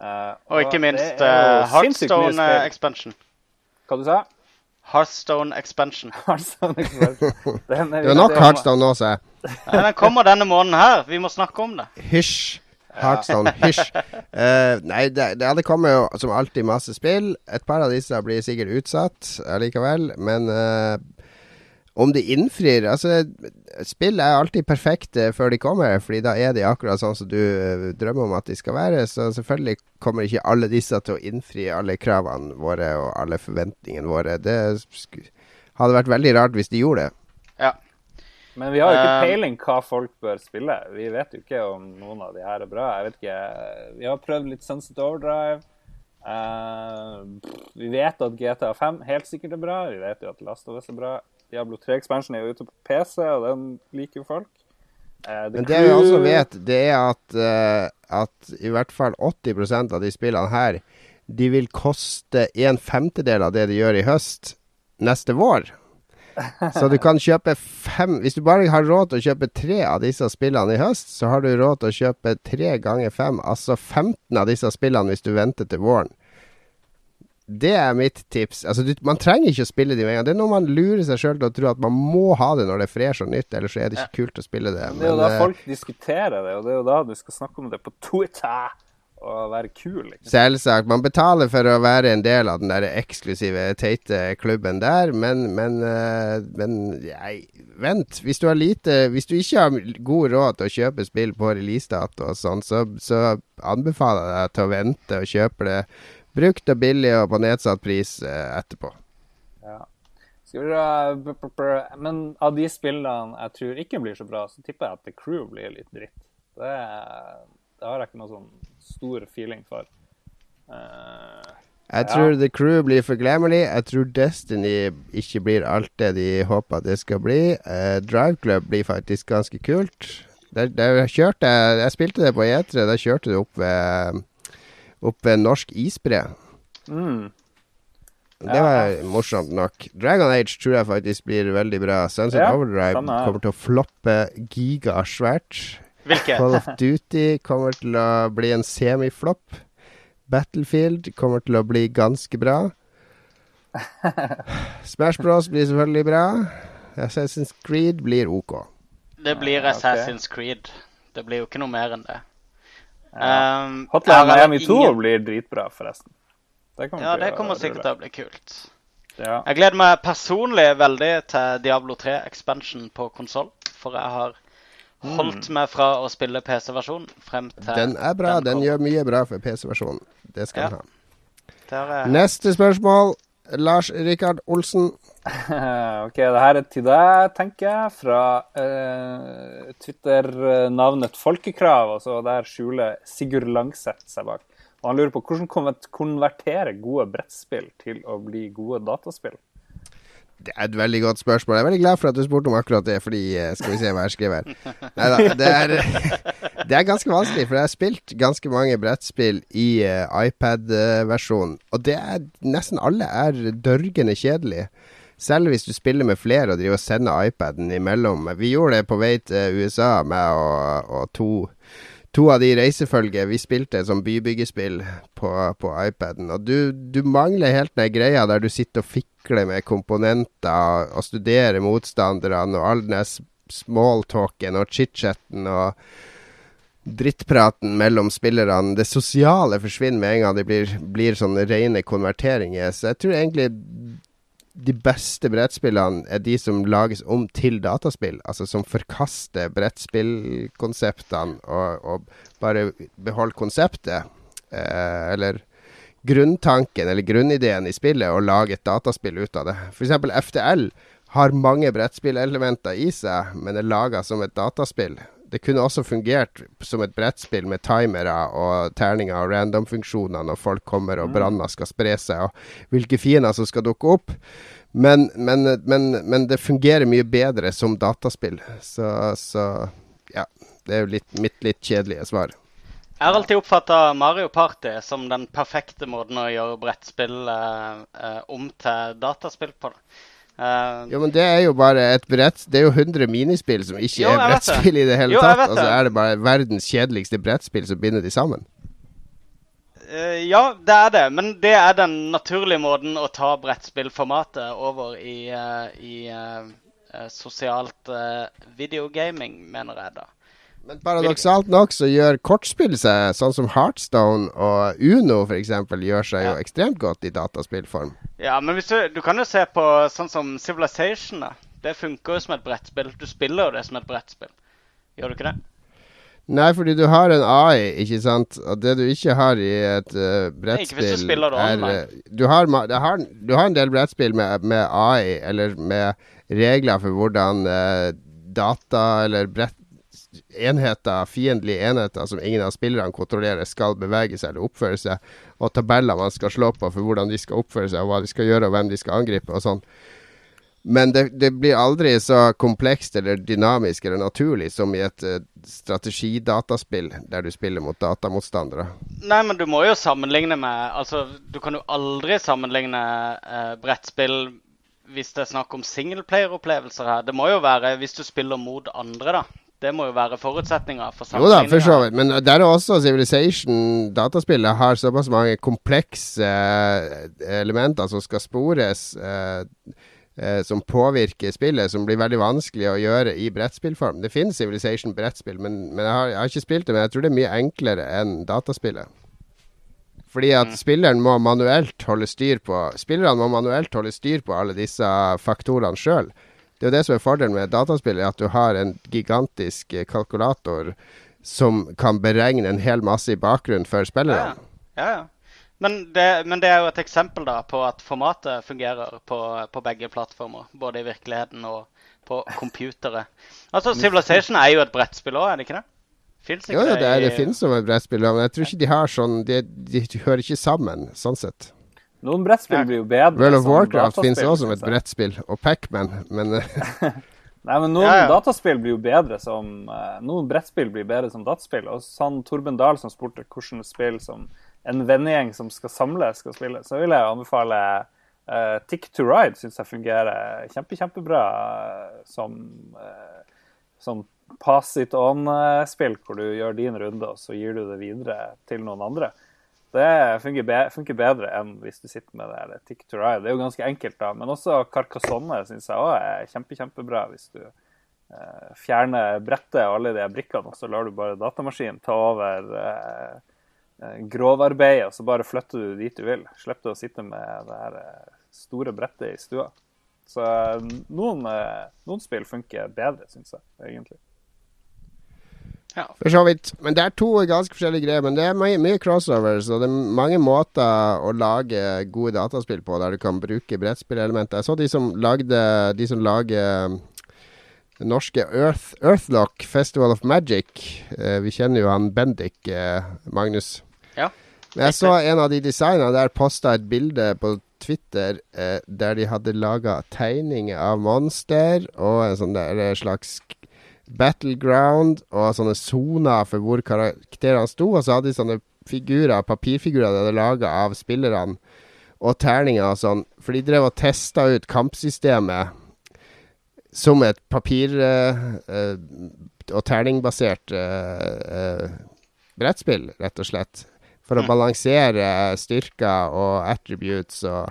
Uh, Og ikke minst det uh, eh, expansion. Hva du sa Heartstone expansion. <laughs> Hearthstone Expansion. Den er <laughs> Det var nok Hearthstone nå, sa jeg. Den kommer denne måneden her. Vi må snakke om det. Hysj. Heartstone, hysj. Uh, nei, det, det, det kommer jo som alltid masse spill. Et par av disse blir sikkert utsatt allikevel, men eh, om de innfrir Altså, spill er alltid perfekte før de kommer, Fordi da er de akkurat sånn som du eh, drømmer om at de skal være. Så selvfølgelig kommer ikke alle disse til å innfri alle kravene våre og alle forventningene våre. Det hadde vært veldig rart hvis de gjorde det. Ja. Men vi har jo ikke Um, peiling hva folk bør spille. Vi vet jo ikke om noen av de her er bra. Jeg vet ikke. Vi har prøvd litt Sunset Overdrive. Uh, vi vet at GTA 5 helt sikkert er bra. Vi vet jo at Last of Us er bra. Diablo 3 Expansion er jo ute på PC, og den liker jo folk. Eh, Men det vi også vet, det er at, eh, at i hvert fall 80% av de spillene her, de vil koste en femtedel av det de gjør i høst neste vår. Så du kan kjøpe fem Hvis du bare har råd til å kjøpe tre av disse spillene i høst, så har du råd til å kjøpe tre ganger fem, altså 15 av disse spillene hvis du venter til våren. Det er mitt tips. Altså, du, man trenger ikke å spille de med en. Det er noe man lurer seg sjøl til å tro at man må ha det når det er fresh og nytt, ellers så er det ikke kult å spille det. Det er jo da eh, folk diskuterer det, og det er jo da du skal snakke om det på Twitter og være kul. Liksom. Selvsagt. Man betaler for å være en del av den der eksklusive, teite klubben der, men, men, eh, men nei, vent. Hvis du, har lite, hvis du ikke har god råd til å kjøpe spill på releasedato og sånn, så, så anbefaler jeg deg til å vente og kjøpe det brukt og billig og på nedsatt pris eh, etterpå. Ja. Men av de spillene jeg tror ikke blir så bra, så tipper jeg at The Crew blir litt dritt. Det, det har jeg ikke noe sånn stor feeling for. Uh, Jeg Ja. tror The Crew blir forglemmelig. Jeg tror Destiny ikke blir alt det de håper det skal bli. Uh, Drive Club blir faktisk ganske kult. Der, der kjørte jeg Jeg spilte det på E3. Der kjørte du opp ved, opp ved norsk isbre. mm, Det Ja. var morsomt nok. Dragon Age tror jeg faktisk blir veldig bra. Sunset Ja, Overdrive samme kommer til å floppe gigasvært. Hvilke? Call of Duty kommer til å bli en semiflopp. Battlefield kommer til å bli ganske bra. <laughs> Smash Bros blir selvfølgelig bra. Assassin's Creed blir OK. Det blir Assassin's Creed. Det blir jo ikke noe mer enn det. Ja. Um, Hotline Miami ingen... Miami 2 blir dritbra, forresten. Det kommer Ja, til det å kommer sikkert til å bli kult. Ja. Jeg gleder meg personlig veldig til Diablo 3 Expansion på konsoll. For jeg har holdt meg fra å spille PC-versjon frem til Den er bra. Den den gjør mye bra for PC-versjonen. Det skal Ja. den ha. Er... Neste spørsmål. Lars Rikard Olsen. <laughs> OK, det her er til deg, tenker jeg, fra uh, Twitter-navnet Folkekrav. Altså der skjuler Sigurd Langseth seg bak. Og han lurer på hvordan konver- konvertere gode brettspill til å bli gode dataspill. Det er et veldig godt spørsmål. Jeg er veldig glad for at du spurte om akkurat det, fordi eh, Skal vi se hva jeg skriver her. Neida, det <laughs> det er ganske vanskelig, for jeg har spilt ganske mange brettspill i uh, iPad-versjonen. Og det er nesten alle er dørgende kjedelig. Selv hvis du spiller med flere og driver og sender iPaden imellom. Vi gjorde det på vei til USA, meg og, og to To av de reisefølget, vi spilte sånn bybyggespill på, på iPaden. Og du, du mangler helt den greia der du sitter og fikler med komponenter og studerer motstanderne og all den smalltalken og chit-chatten og drittpraten mellom spillerne. Det sosiale forsvinner med en gang det blir, blir sånne rene konverteringer. Så jeg tror egentlig de beste brettspillene er de som lages om til dataspill. Altså som forkaster brettspillkonseptene og, og bare beholder konseptet. Eh, eller grunntanken eller grunnideen i spillet og lage et dataspill ut av det. F.eks. FTL har mange brettspillelementer i seg, men er laga som et dataspill. Det kunne også fungert som et brettspill med timere og terninger og random-funksjoner når folk kommer og branner skal spre seg, og hvilke fiender som skal dukke opp. Men, men, men, men det fungerer mye bedre som dataspill. Så, så ja. Det er jo litt, mitt litt kjedelige svar. Jeg har alltid oppfatta Mario Party som den perfekte måten å gjøre brettspill eh, eh, om til dataspill på. det. Uh, Jo, men det er jo bare et brett Det er jo 100 minispill som ikke Jo, er brettspill det. i det hele Jo, tatt. altså Og så det. er det bare verdens kjedeligste brettspill som binder de sammen. Uh, ja, det er det. Men det er den naturlige måten å ta brettspillformatet over i, uh, i sosialt videogaming, mener jeg da. Men paradoksalt nok så gjør kortspill seg, sånn som Heartstone og Uno f.eks., gjør seg jo ekstremt godt i dataspillform. Ja, men du, du kan jo se på sånn som Civilization. da. Det funker jo som et brettspill. Du spiller jo det som et brettspill. Gjør du ikke det? Nei, fordi du har en AI, ikke sant. Og det du ikke har i et uh, brettspill ikke hvis du er, eh, du, har, det har, du har en del brettspill med, med AI, eller med regler for hvordan uh, data eller brett enheter, fiendtlige enheter som ingen av spillerne kontrollerer, skal bevege seg eller oppføre seg, og tabeller man skal slå på for hvordan de skal oppføre seg, og hva de skal gjøre, og hvem de skal angripe, og sånn. Men det, det blir aldri så komplekst eller dynamisk eller naturlig som i et uh, strategidataspill der du spiller mot datamotstandere. Nei, men du må jo sammenligne med Altså, du kan jo aldri sammenligne eh, brettspill hvis det er snakk om singleplayer-opplevelser her. Det må jo være hvis du spiller mot andre, da. Det må jo være forutsetninga for Jo da, for så vidt. Men der er også Civilization, dataspillet, har såpass mange komplekse eh, elementer som skal spores, eh, eh, som påvirker spillet, som blir veldig vanskelig å gjøre i brettspillform. Det finnes Civilization brettspill, men, men jeg, har, jeg har ikke spilt det. Men jeg tror det er mye enklere enn dataspillet. Fordi at spilleren må manuelt holde styr på Spillerne må manuelt holde styr på alle disse faktorene sjøl. Det er jo det som er fordelen med dataspill, at du har en gigantisk eh, kalkulator som kan beregne en hel masse i bakgrunnen for spillerne. ja. ja, ja. Men, det, men det er jo et eksempel da på at formatet fungerer på, på begge plattformer. Både i virkeligheten og på computere. Altså, Civilization er jo et brettspill òg, er det ikke det? Fins ikke Jo, jo, det, er, det finnes som et brettspill, men jeg tror ikke de har sånn De, de, hører ikke sammen, sånn sett. Noen brettspill blir jo bedre World of Warcraft finnes også som et brettspill, og Pac-Man, men eh, <laughs> Nei, men noen Ja, ja. dataspill blir jo bedre som eh, Noen brettspill blir bedre som dataspill. Og sånn Torben Dahl som spurte hvordan spill som en vennegjeng som skal samles, skal spille, så vil jeg anbefale uh, Tick to Ride. Syns jeg fungerer kjempe, kjempebra som uh, som pass it on-spill, hvor du gjør din runde, og så gir du det videre til noen andre. Det funker, be funker bedre enn hvis du sitter med det Tick to Ride. Det er jo ganske enkelt, da. Men også Carcassonne syns jeg òg er kjempe, kjempebra. Hvis du eh, fjerner brettet og alle de brikkene, og så lar du bare datamaskinen ta over eh, eh, grovarbeidet, og så bare flytter du dit du vil. Slipper du å sitte med det her eh, store brettet i stua. Så eh, noen, noen spill funker bedre, syns jeg, egentlig. Ja. For så vidt. Men det er to ganske forskjellige greier. Men det er mye, mye crossovers, og det er mange måter å lage gode dataspill på der du kan bruke brettspillelementer. Jeg så de som lagde De som lager det norske Earth, Earthlock Festival of Magic. Eh, vi kjenner jo han Bendik, eh, Magnus. Ja. Men jeg så en av de designerne der posta et bilde på Twitter eh, der de hadde laga tegninger av monster og en sånn der eh, slags battleground og sånne soner for hvor karakterene sto. Og så hadde de sånne figurer, papirfigurer de hadde laga av spillerne, og terninger og sånn. For de drev og testa ut kampsystemet som et papir- eh, eh, og terningbasert eh, eh, brettspill, rett og slett. For å Mm. balansere styrker og attributes og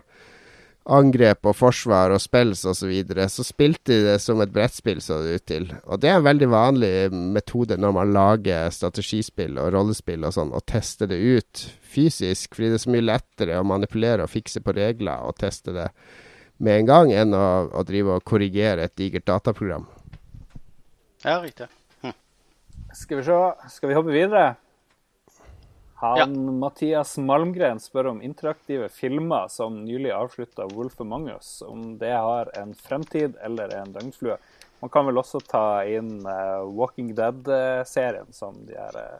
angrep og forsvar og spills osv. Så, videre. så spilte de det som et brettspill, så det ut til. Og det er en veldig vanlig metode når man lager strategispill og rollespill og sånn, og tester det ut fysisk. Fordi det er så mye lettere å manipulere og fikse på regler og teste det med en gang, enn å, å drive og korrigere et digert dataprogram. ja, riktig. Skal vi se, skal vi hoppe videre? Han Ja. Mathias Malmgren spør om interaktive filmer som nylig avslutta Wolf Among Us, om det har en fremtid eller en døgnflue. Man kan vel også ta inn uh, Walking Dead-serien som de her uh,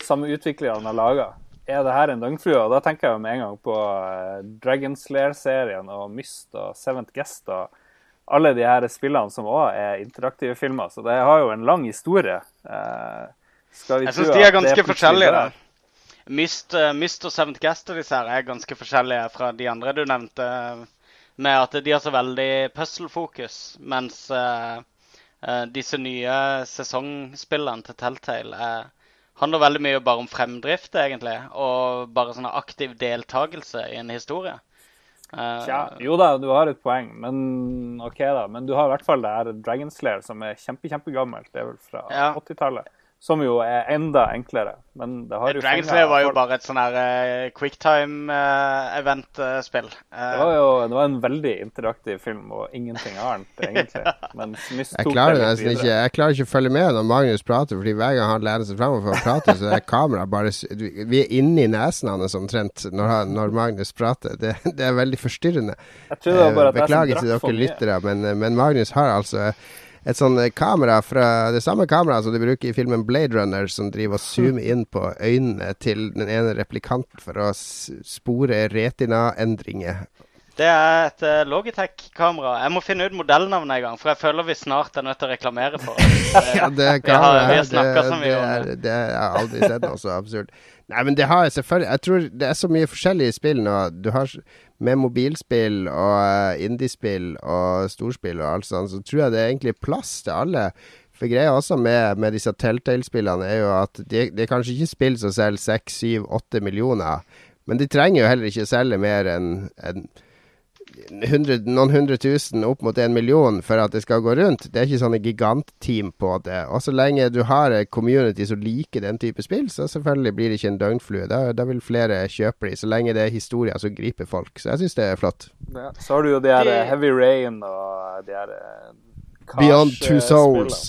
samme utviklerne har laga. Er det her en døgnflue? Og da tenker jeg med en gang på uh, Dragon Slayer-serien og Myst og Seventh Guest og alle de her spillene som òg er interaktive filmer. Så det har jo en lang historie. Uh, skal vi Jeg syns de er ganske forskjellige. dør? Myst, eh, Myst og Seventh Gaster disse her er ganske forskjellige fra de andre du nevnte. med at de har så veldig puzzle-fokus, mens uh, uh, disse nye sesongspillene til Telltale er, handler veldig mye bare om fremdrift, egentlig, og bare sånn aktiv deltakelse i en historie. Uh, Tja, jo da, du har et poeng, men OK, da. Men du har i hvert fall det her Dragon Slayer, som er kjempe, kjempegammelt. Det er vel fra ja. 80-tallet. Som jo er enda enklere. Men det har jo Dragonslay var jo bare et sånn her uh, quicktime-event-spill. Uh, uh, det var jo det var en veldig interaktiv film og ingenting annet, <laughs> egentlig. Men jeg klarer nesten ikke Jeg klarer ikke å følge med når Magnus prater, fordi hver gang han lener seg fremover for å prate, så er kameraet bare Vi er inni nesen hans omtrent når, når Magnus prater. Det, det, er veldig forstyrrende. Jeg tror det var bare at Beklager til dere lyttere, men, men Magnus har altså et sånn eh, kamera fra det samme kameraet som de bruker i filmen Blade Runner, som driver og zoomer inn på øynene til den ene replikanten for å spore retina-endringer. Det er et uh, Logitech-kamera. Jeg må finne ut modellnavnet en gang, for jeg føler vi snart er nødt til å reklamere for det. <laughs> ja, det kameraet det, det, det, det, har jeg aldri sett noe så absurd. Nei, men det har jeg selvfølgelig Jeg tror det er så mye forskjellige spill nå. Du har med mobilspill og uh, indiespill og storspill og alt sånt, så tror jeg det er egentlig plass til alle. For greia også med, med disse Telltale-spillene er jo at det de er kanskje ikke spill som selger 6, 7, 8 millioner, men de trenger jo heller ikke selge mer enn en 100, noen hundre tusen opp mot en million for at det skal gå rundt. Det er ikke sånne gigantteam på det. Og så lenge du har et community som liker den type spill, så selvfølgelig blir det ikke en døgnflue. Da, da vil flere kjøpe de, så lenge det er historier som griper folk. Så jeg syns det er flott. Ja, så har du jo de her Heavy Rain og de her eh, Beyond Two Souls.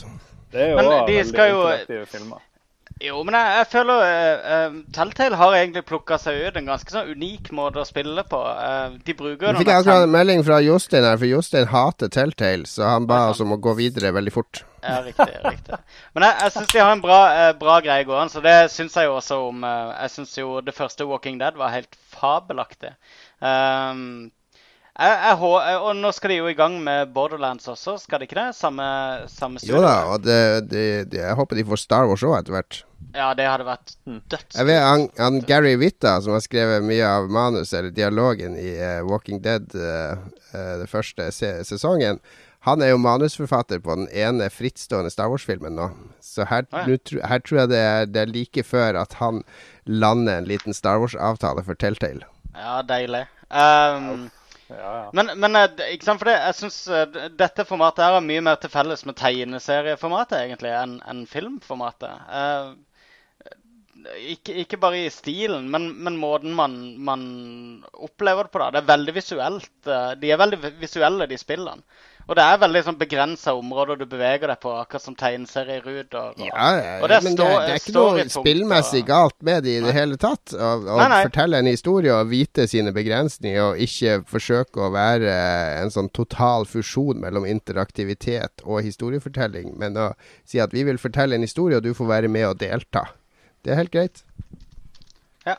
Det er jo òg veldig interaktive filmer. Jo, men jeg, jeg føler uh, Telltale har egentlig plukka seg ut en ganske sånn unik måte å spille på. Uh, de bruker Nå fikk jeg akkurat en melding fra Jostein her, for Jostein hater Telltale, så han ba oss om å gå videre veldig fort. Ja, riktig. riktig. Men jeg, jeg syns de har en bra, bra greie gående, så det syns jeg jo også om Jeg syns jo det første Walking Dead var helt fabelaktig. Um, jeg, jeg, og nå skal de jo i gang med Borderlands også, skal de ikke det? Samme, samme studio? Jo da, og det, det, det, jeg håper de får Star Wars òg etter hvert. Ja, det hadde vært dødskult. Jeg vet han, han, Gary Witta, som har skrevet mye av manus eller dialogen i uh, Walking Dead, uh, uh, den første se sesongen, han er jo manusforfatter på den ene frittstående Star Wars-filmen nå. Så her, ah, ja. nu, her, tror jeg det er, det er, like før at han lander en liten Star Wars-avtale for Telltale. Ja, deilig. Um, Men, men, ikke sant, for det, jeg syns dette formatet her har mye mer til felles med tegneserieformatet egentlig enn en filmformatet. Uh, ikke, ikke, bare i stilen, men, men måten man, man, opplever det på. da. Det er veldig visuelt. Eh, de er veldig visuelle, de spillene. Og det er veldig sånn begrensa områder du beveger deg på, akkurat som tegneserieruter. Og, ja, og det men det, det, er ikke noe spillmessig og... galt med det i det hele tatt. Å fortelle en historie og vite sine begrensninger, og ikke forsøke å være en sånn total fusjon mellom interaktivitet og historiefortelling, men å si at vi vil fortelle en historie, og du får være med og delta. Det er helt greit. Ja.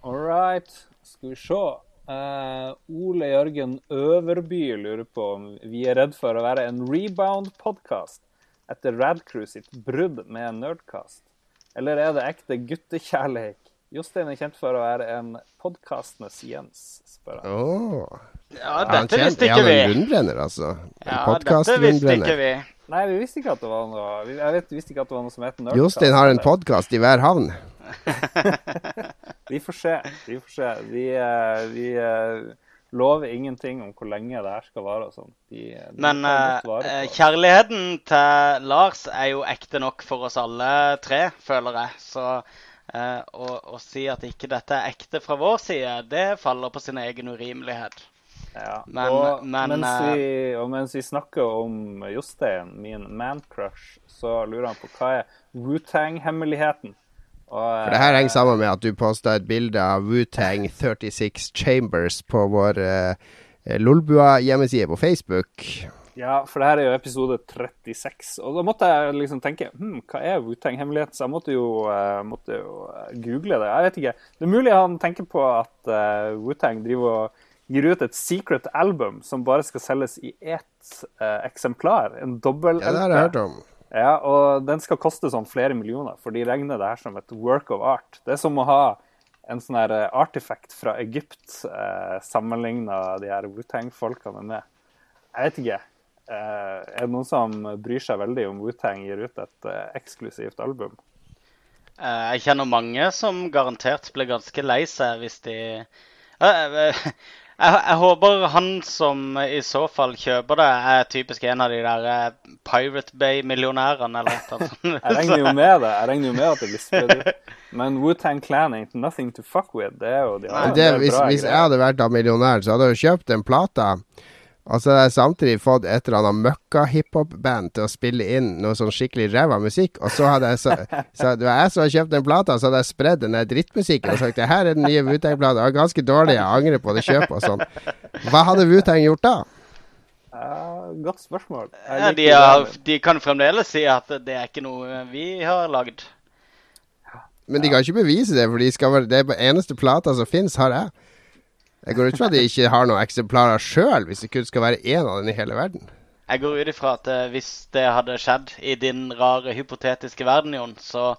All right. Skal vi se. Uh, Ole Jørgen Øverby lurer på om vi er redd for å være en rebound-podkast etter Radcrew sitt brudd med Nerdcast. Eller er det ekte guttekjærlighet? Jostein er kjent for å være en podkastenes Jens, spør han. Oh. Ja, dette visste ikke vi. Er han en rundbrenner, altså? En ja, dette visste ikke vi. Nei, vi visste ikke at det var noe Jeg vet, visste ikke at det var noe som het Nerdcast. Jostein har en podkast i hver havn. <laughs> vi får se. Vi får se. Vi, uh, vi uh, lover ingenting om hvor lenge det her skal vare og sånn. Men uh, kjærligheten til Lars er jo ekte nok for oss alle tre, føler jeg. Så å si at ikke dette er ekte fra vår side, det faller på sin egen urimelighet. Ja, men, og, men, mens eh, vi, og, mens vi, snakker om Jostein, min man-crush, så lurer han på hva er Wutang-hemmeligheten? For det her henger sammen med at du posta et bilde av Wutang 36 Chambers på vår uh, Lolbua-hjemmeside på Facebook. Ja, for det her er jo episode 36. Og da måtte jeg liksom tenke hm, hva er Wutang-hemmeligheten? Så jeg måtte jo, uh, måtte jo, google det. Jeg vet ikke. Det er mulig han tenker på at uh, Wutang driver og gir ut et secret album som bare skal selges i ett uh, eksemplar. En dobbel-LP. Ja, det har jeg hørt om. Ja, og den skal koste sånn flere millioner, for de regner det her som et work of art. Det er som å ha en sånn her eh, artifact fra Egypt eh, sammenligna de her Wu-Tang-folkene med. Jeg vet ikke. Eh, er det noen som bryr seg veldig om Wu-Tang gir ut et eh, eksklusivt album? Eh, jeg kjenner mange som garantert blir ganske lei seg hvis de Eh, jeg, jeg håper han som i så fall kjøper det, er typisk en av de der eh, Pirate Bay-millionærene eller noe sånt. Jeg regner jo med det. Jeg regner jo med at det blir spredd ut. <laughs> Men Wu-Tang Clan ain't nothing to fuck with. Det er jo de andre. Hvis, bra hvis jeg hadde vært da millionær, så hadde jeg jo kjøpt den plata. Og så har jeg samtidig fått et eller annet møkka-hiphop-band til å spille inn noe sånn skikkelig ræva musikk. Og så hadde jeg så, så Det var jeg som hadde kjøpt den plata, så hadde jeg spredd den der drittmusikken og sagt det her er den nye Wu-Tang-plata. Ganske dårlig, jeg angrer på det kjøpet og sånn. Hva hadde Wu-Tang gjort da? Uh, godt spørsmål. Ja, de, har, de kan fremdeles si at det er ikke noe vi har lagd. Men de kan ikke bevise det, for de skal være, det er eneste plata som fins, har jeg. Jeg går ut fra at de ikke har noen eksemplarer sjøl, hvis det kun skal være én av den i hele verden. Jeg går ut ifra at eh, hvis det hadde skjedd i din rare hypotetiske verden, Jon, så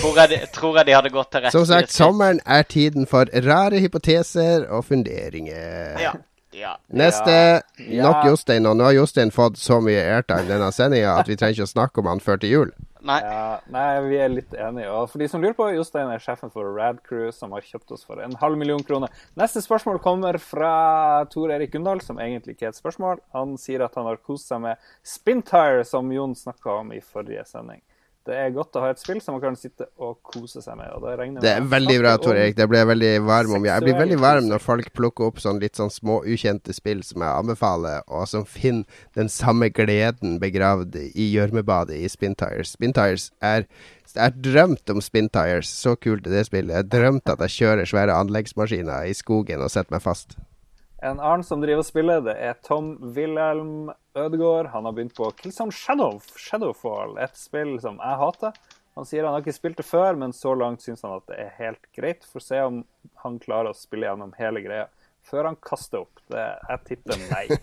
tror jeg, de, tror jeg de hadde gått til rette. Som sagt, sommeren er tiden for rare hypoteser og funderinger. Ja. Ja. Neste Ja. nok Jostein, og nå har Jostein fått så mye airtime denne sendinga at vi trenger ikke å snakke om han før til jul. Nei. Ja, nei, vi er litt enige. Og for de som lurer på, Jostein er sjefen for Rad Crew, som har kjøpt oss for en halv million kroner. Neste spørsmål kommer fra Tor Erik Gundal, som egentlig ikke er et spørsmål. Han sier at han har kost seg med Spintire, som Jon snakka om i forrige sending. Det er godt å ha et spill som man kan sitte og kose seg med. og det jeg Det er veldig bra, Tor Erik. Det blir veldig varm om. Jeg blir veldig varm når folk plukker opp sånn litt sånn små ukjente spill som jeg anbefaler, og som finner den samme gleden begravd i gjørmebadet i Spintires. Spintires er Jeg har drømt om Spintires. Så kult er det spillet. Jeg har drømt at jeg kjører svære anleggsmaskiner i skogen og setter meg fast. En annen som driver og spiller, det er Tom Wilhelm Ødegaard. Han har begynt på Killzone Shadow, Shadowfall, et spill som jeg hater. Han sier han har ikke spilt det før, men så langt syns han at det er helt greit. Får se om han klarer å spille gjennom hele greia før han kaster opp. Det, jeg tipper nei. <laughs>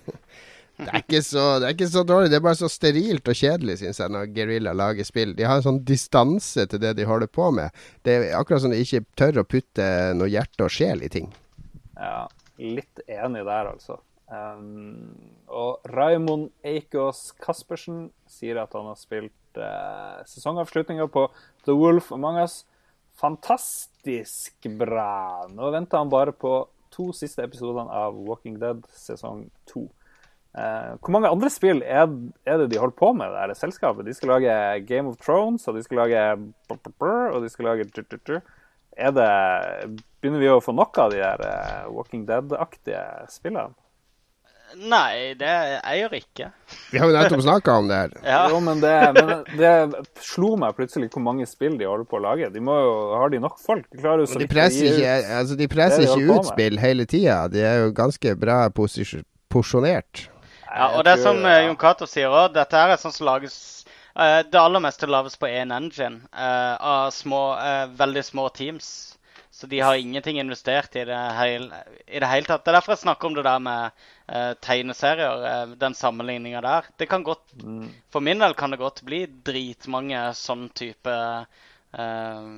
Det er, ikke så, det er ikke så dårlig, det er bare så sterilt og kjedelig, syns jeg, når Guerrilla lager spill. De har en sånn distanse til det de holder på med. Det er akkurat som de ikke tør å putte noe hjerte og sjel i ting. Ja, litt enig der, altså. Um, og Raymond Eikås Caspersen sier at han har spilt uh, sesongavslutninga på The Wolf Among Us. Fantastisk bra! Nå venter han bare på to siste episodene av Walking Dead sesong to. Uh, hvor mange andre spill er, er det de holder på med, det her selskapet? De skal lage Game of Thrones, og de skal lage og de skal lage er det, Begynner vi å få nok av de der eh, Walking Dead-aktige spillene? Nei, det jeg gjør ikke. Vi har jo nettopp <laughs> snakka om det her. Ja. Jo, men det, men det slo meg plutselig hvor mange spill de holder på å lage. De må jo, Har de nok folk? De klarer jo så de presser ikke, ut- altså de presser de ikke ut spill hele tida. De er jo ganske bra porsjonert. Ja, og det er som eh, ja. Jon Cato sier òg, dette her er sånn som lages uh, Det aller meste lages på én engine uh, av små, uh, veldig små teams. Så de har ingenting investert i det, hele, i det hele tatt. Det er derfor jeg snakker om det der med eh, tegneserier, eh, den sammenligninga der. Det kan godt, Mm. For min del kan det godt bli dritmange sånn type eh,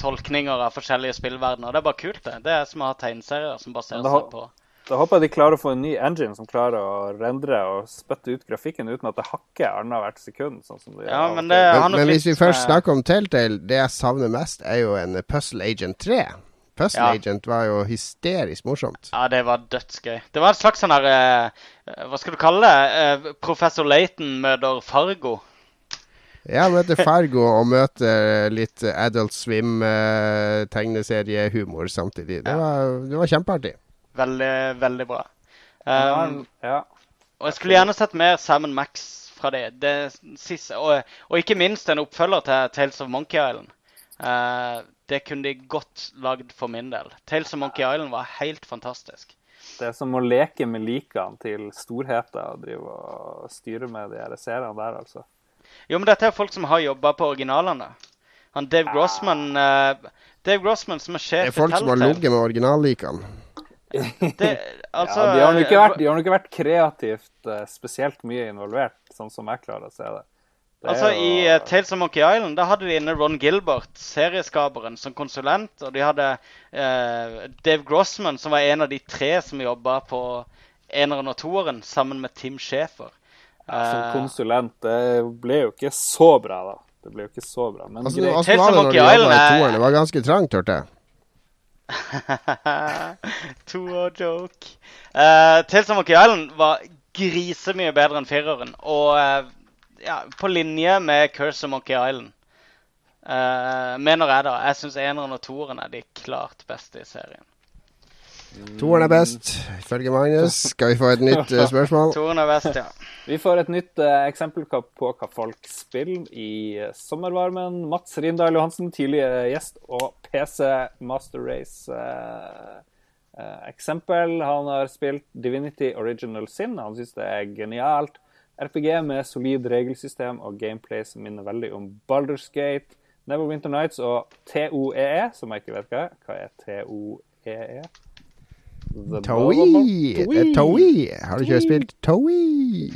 tolkninger av forskjellige spillverdener. Det er bare kult, det. Det er som å ha tegneserier som baserer har- seg på Da håper jeg de klarer å få en ny engine som klarer å rendre og spytte ut grafikken uten at det hakker annethvert sekund. sånn som de Ja, men det Men, men hvis vi først med- snakker om Telltale, det jeg savner mest, er jo en Puzzle Agent 3. Puzzle Ja. Agent var jo hysterisk morsomt. Ja, det var dødsgøy. Det var et slags sånn her eh, Hva skal du kalle det? Eh, Professor Laton møter Fargo. Ja, møter Fargo og møter litt Adult Swim-tegneseriehumor samtidig. Det Ja. var, det var kjempeartig. Veldig, veldig bra. Um, ja. og jeg skulle gjerne sett mer Sam Max fra det. det siste, og, og ikke minst en oppfølger til Tales of Monkey Island. Uh, det kunne de godt lagd for min del. Tales of Monkey Island var helt fantastisk. Det er som å leke med likene til storheter og drive og styre med de her seriene der, altså. Jo, men dette er folk som har jobba på originalene. Han Dave Grossman uh, Dave Grossman som er Det er folk som har ligget med originallikene. Det, altså, ja, de har nok ikke vært, de har nok ikke vært kreativt eh, spesielt mye involvert, sånn som jeg klarer å se det. Det Altså, jo- I uh, Tales of Monkey Island da hadde de inne Ron Gilbert, serieskaperen, som konsulent. Og de hadde uh, Dave Grossman, som var en av de tre som jobba på eneren og toeren, sammen med Tim Schafer. ja, Som Eh, konsulent. Det ble jo ikke så bra, da. Det ble jo ikke så bra. Men Altså, greit. Tales of Monkey Island er- Det var ganske trangt, hørte jeg. <laughs> Toer-joke. Uh, Tales of Monkey Island var grisemye bedre enn fireren. Og uh, ja, på linje med Curse of Monkey Island. Uh, mener jeg, da. Jeg syns eneren og toeren er de klart beste i serien. Toeren er best, ifølge Magnus. Skal vi få et nytt eh, spørsmål? <laughs> Toeren er best, ja. Vi får et nytt uh, eksempel på hva folk spiller i eh, sommervarmen. Mats Rindal Johansen, tidligere gjest og PC Master Race-eksempel. han har spilt Divinity Original Sin. Han syns det er genialt. RPG med solid regelsystem og gameplay som minner veldig om Baldur's Gate, Neverwinter Nights og TOEE, som jeg ikke vet hva er. Hva er TOEE? Toei! Toei. Toei! Har du ikke spilt Towie?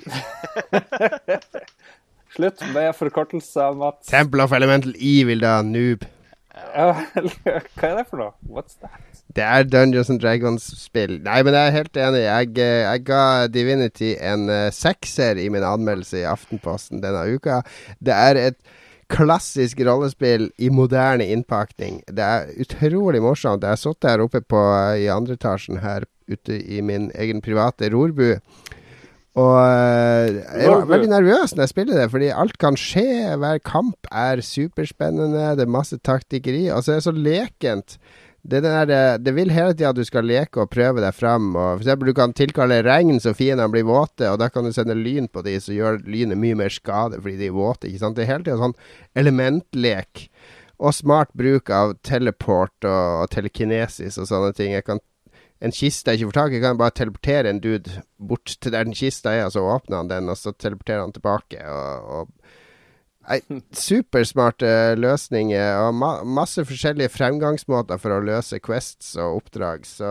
<laughs> Slutt med forkortelser, Mats. Temple of Elemental Evil, da, noob. Ja, hva er det for noe? What's that? Det er Dungeons and Dragons-spill. Nei, men jeg er helt enig. Jeg, eh, jeg ga Divinity en eh, sekser i min anmeldelse i Aftenposten denne uka. Det er et klassisk rollespill i moderne innpakning. Det er utrolig morsomt. Jeg har sittet her oppe på, eh, i andre etasjen her ute i min egen private rorbu. Og eh, jeg var veldig nervøs når jeg spiller det, fordi alt kan skje. Hver kamp er superspennende. Det er masse taktikkeri. Og så er det så lekent. Det, der, eh, det vil hele tida at du skal leke og prøve deg fram. Og for eksempel, du kan tilkalle regn så fiendene blir våte, og da kan du sende lyn på de, så gjør lynet mye mer skade fordi de er våte. ikke sant? Det er hele tida sånn elementlek. Og smart bruk av teleport og, og telekinesis og sånne ting. Jeg kan en kiste jeg ikke får tak i, kan bare teleportere en dude bort til der den kista er, og så åpner han den, og så teleporterer han tilbake. Og, og Nei, supersmarte løsninger og ma masse forskjellige fremgangsmåter for å løse quests og oppdrag. Så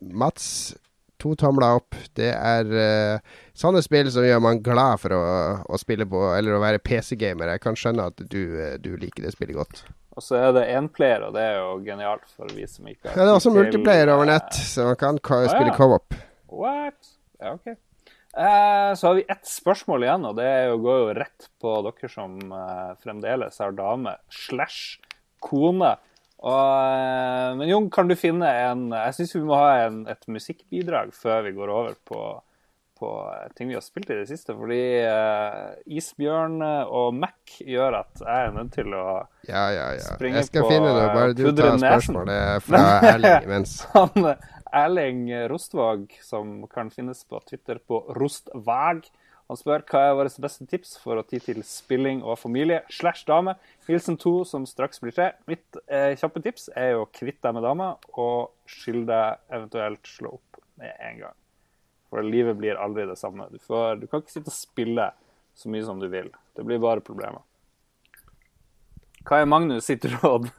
Mats, to tomler opp. Det er uh, sånne spill som gjør man glad for å, å spille på, eller å være PC-gamer. Jeg kan skjønne at du, eh, du liker det spillet godt. Og så er det énplayer, og det er jo genialt for vi som ikke Ja, det er også multiplayer over eh, nett, så man kan ko ja. spille co-op. What? Ja, OK. Eh, så har vi ett spørsmål igjen, og det går jo rett på dere som eh, fremdeles har dame slash kone. Og, eh, men Jon, kan du finne en Jeg syns vi må ha en, et musikkbidrag før vi går over på, på ting vi har spilt i det siste. Fordi uh, Isbjørn og Mac gjør at jeg er nødt til å Ja, ja, ja. nesen Jeg skal finne det, Bare du pudre tar spørsmålet fra Erling imens. <laughs> han Erling Rostvåg, som kan finnes på Twitter på Rostvag. Han spør hva er våre beste tips for å tid til spilling og familie slash dame. Hilsen to som straks blir tre. Mitt eh, kjappe tips er jo kvitte deg med dama, og skyld deg eventuelt slå opp med en gang. For livet blir aldri det samme. Du, får, du kan ikke sitte og spille så mye som du vil. Det blir bare problemer. Hva er Magnus sitt <laughs> råd?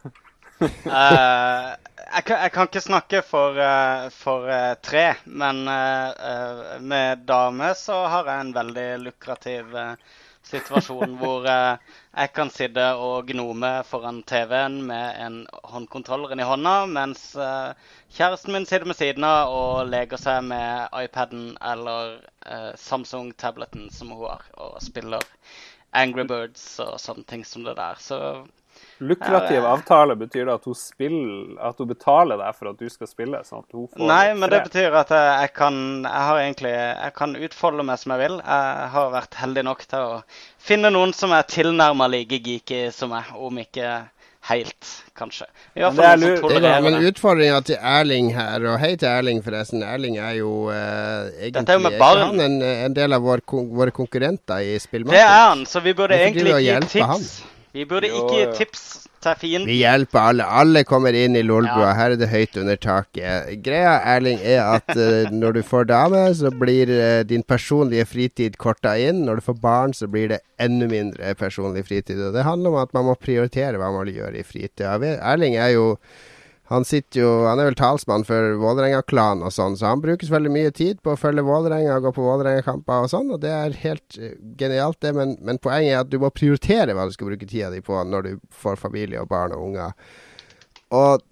Eh, jeg, kan, jeg kan ikke snakke for, uh, for uh, tre, men med dame så har jeg en veldig lukrativ situasjon <laughs> hvor jeg kan sitte og gnome foran TV-en med en håndkontrolleren i hånda, mens kjæresten min sitter med siden av og leker seg med iPaden eller Samsung-tableten som hun har, og spiller Angry Birds og sånne ting som det der. Så Lukrativ avtale betyr det at hun spiller At hun betaler deg for at du skal spille? sånn at hun får Nei, men det betyr at jeg, kan Jeg har egentlig Jeg kan utfolde meg som jeg vil. Jeg har vært heldig nok til å finne noen som er tilnærma like geeky som meg, om ikke helt, kanskje. I hvert Men er tolererer men utfordringa til Erling her, og hei til Erling forresten. Erling er jo eh, egentlig Dette er jo med barn. han en, en del av vår, våre konkurrenter i Det er han, så vi burde egentlig gi tips. tips. Vi burde Jo, ikke gi tips til fienden. Vi hjelper alle. Alle kommer inn i Lolbua. Ja. Her er det høyt under taket. Greia, Erling, er at uh, når du får dame, så blir uh, din personlige fritid korta inn. Når du får barn, så blir det enda mindre personlig fritid. Og det handler om at man må prioritere hva man vil gjøre i fritida. Erling er jo han sitter jo Han er vel talsmann for Vålerenga-klanen og sånn, så han brukes veldig mye tid på å følge Vålerenga og gå på Vålerenga-kamper og sånn, og det er helt uh, genialt, det. Men, men, poenget er at du må prioritere hva du skal bruke tida di på når du får familie og barn og unger. Og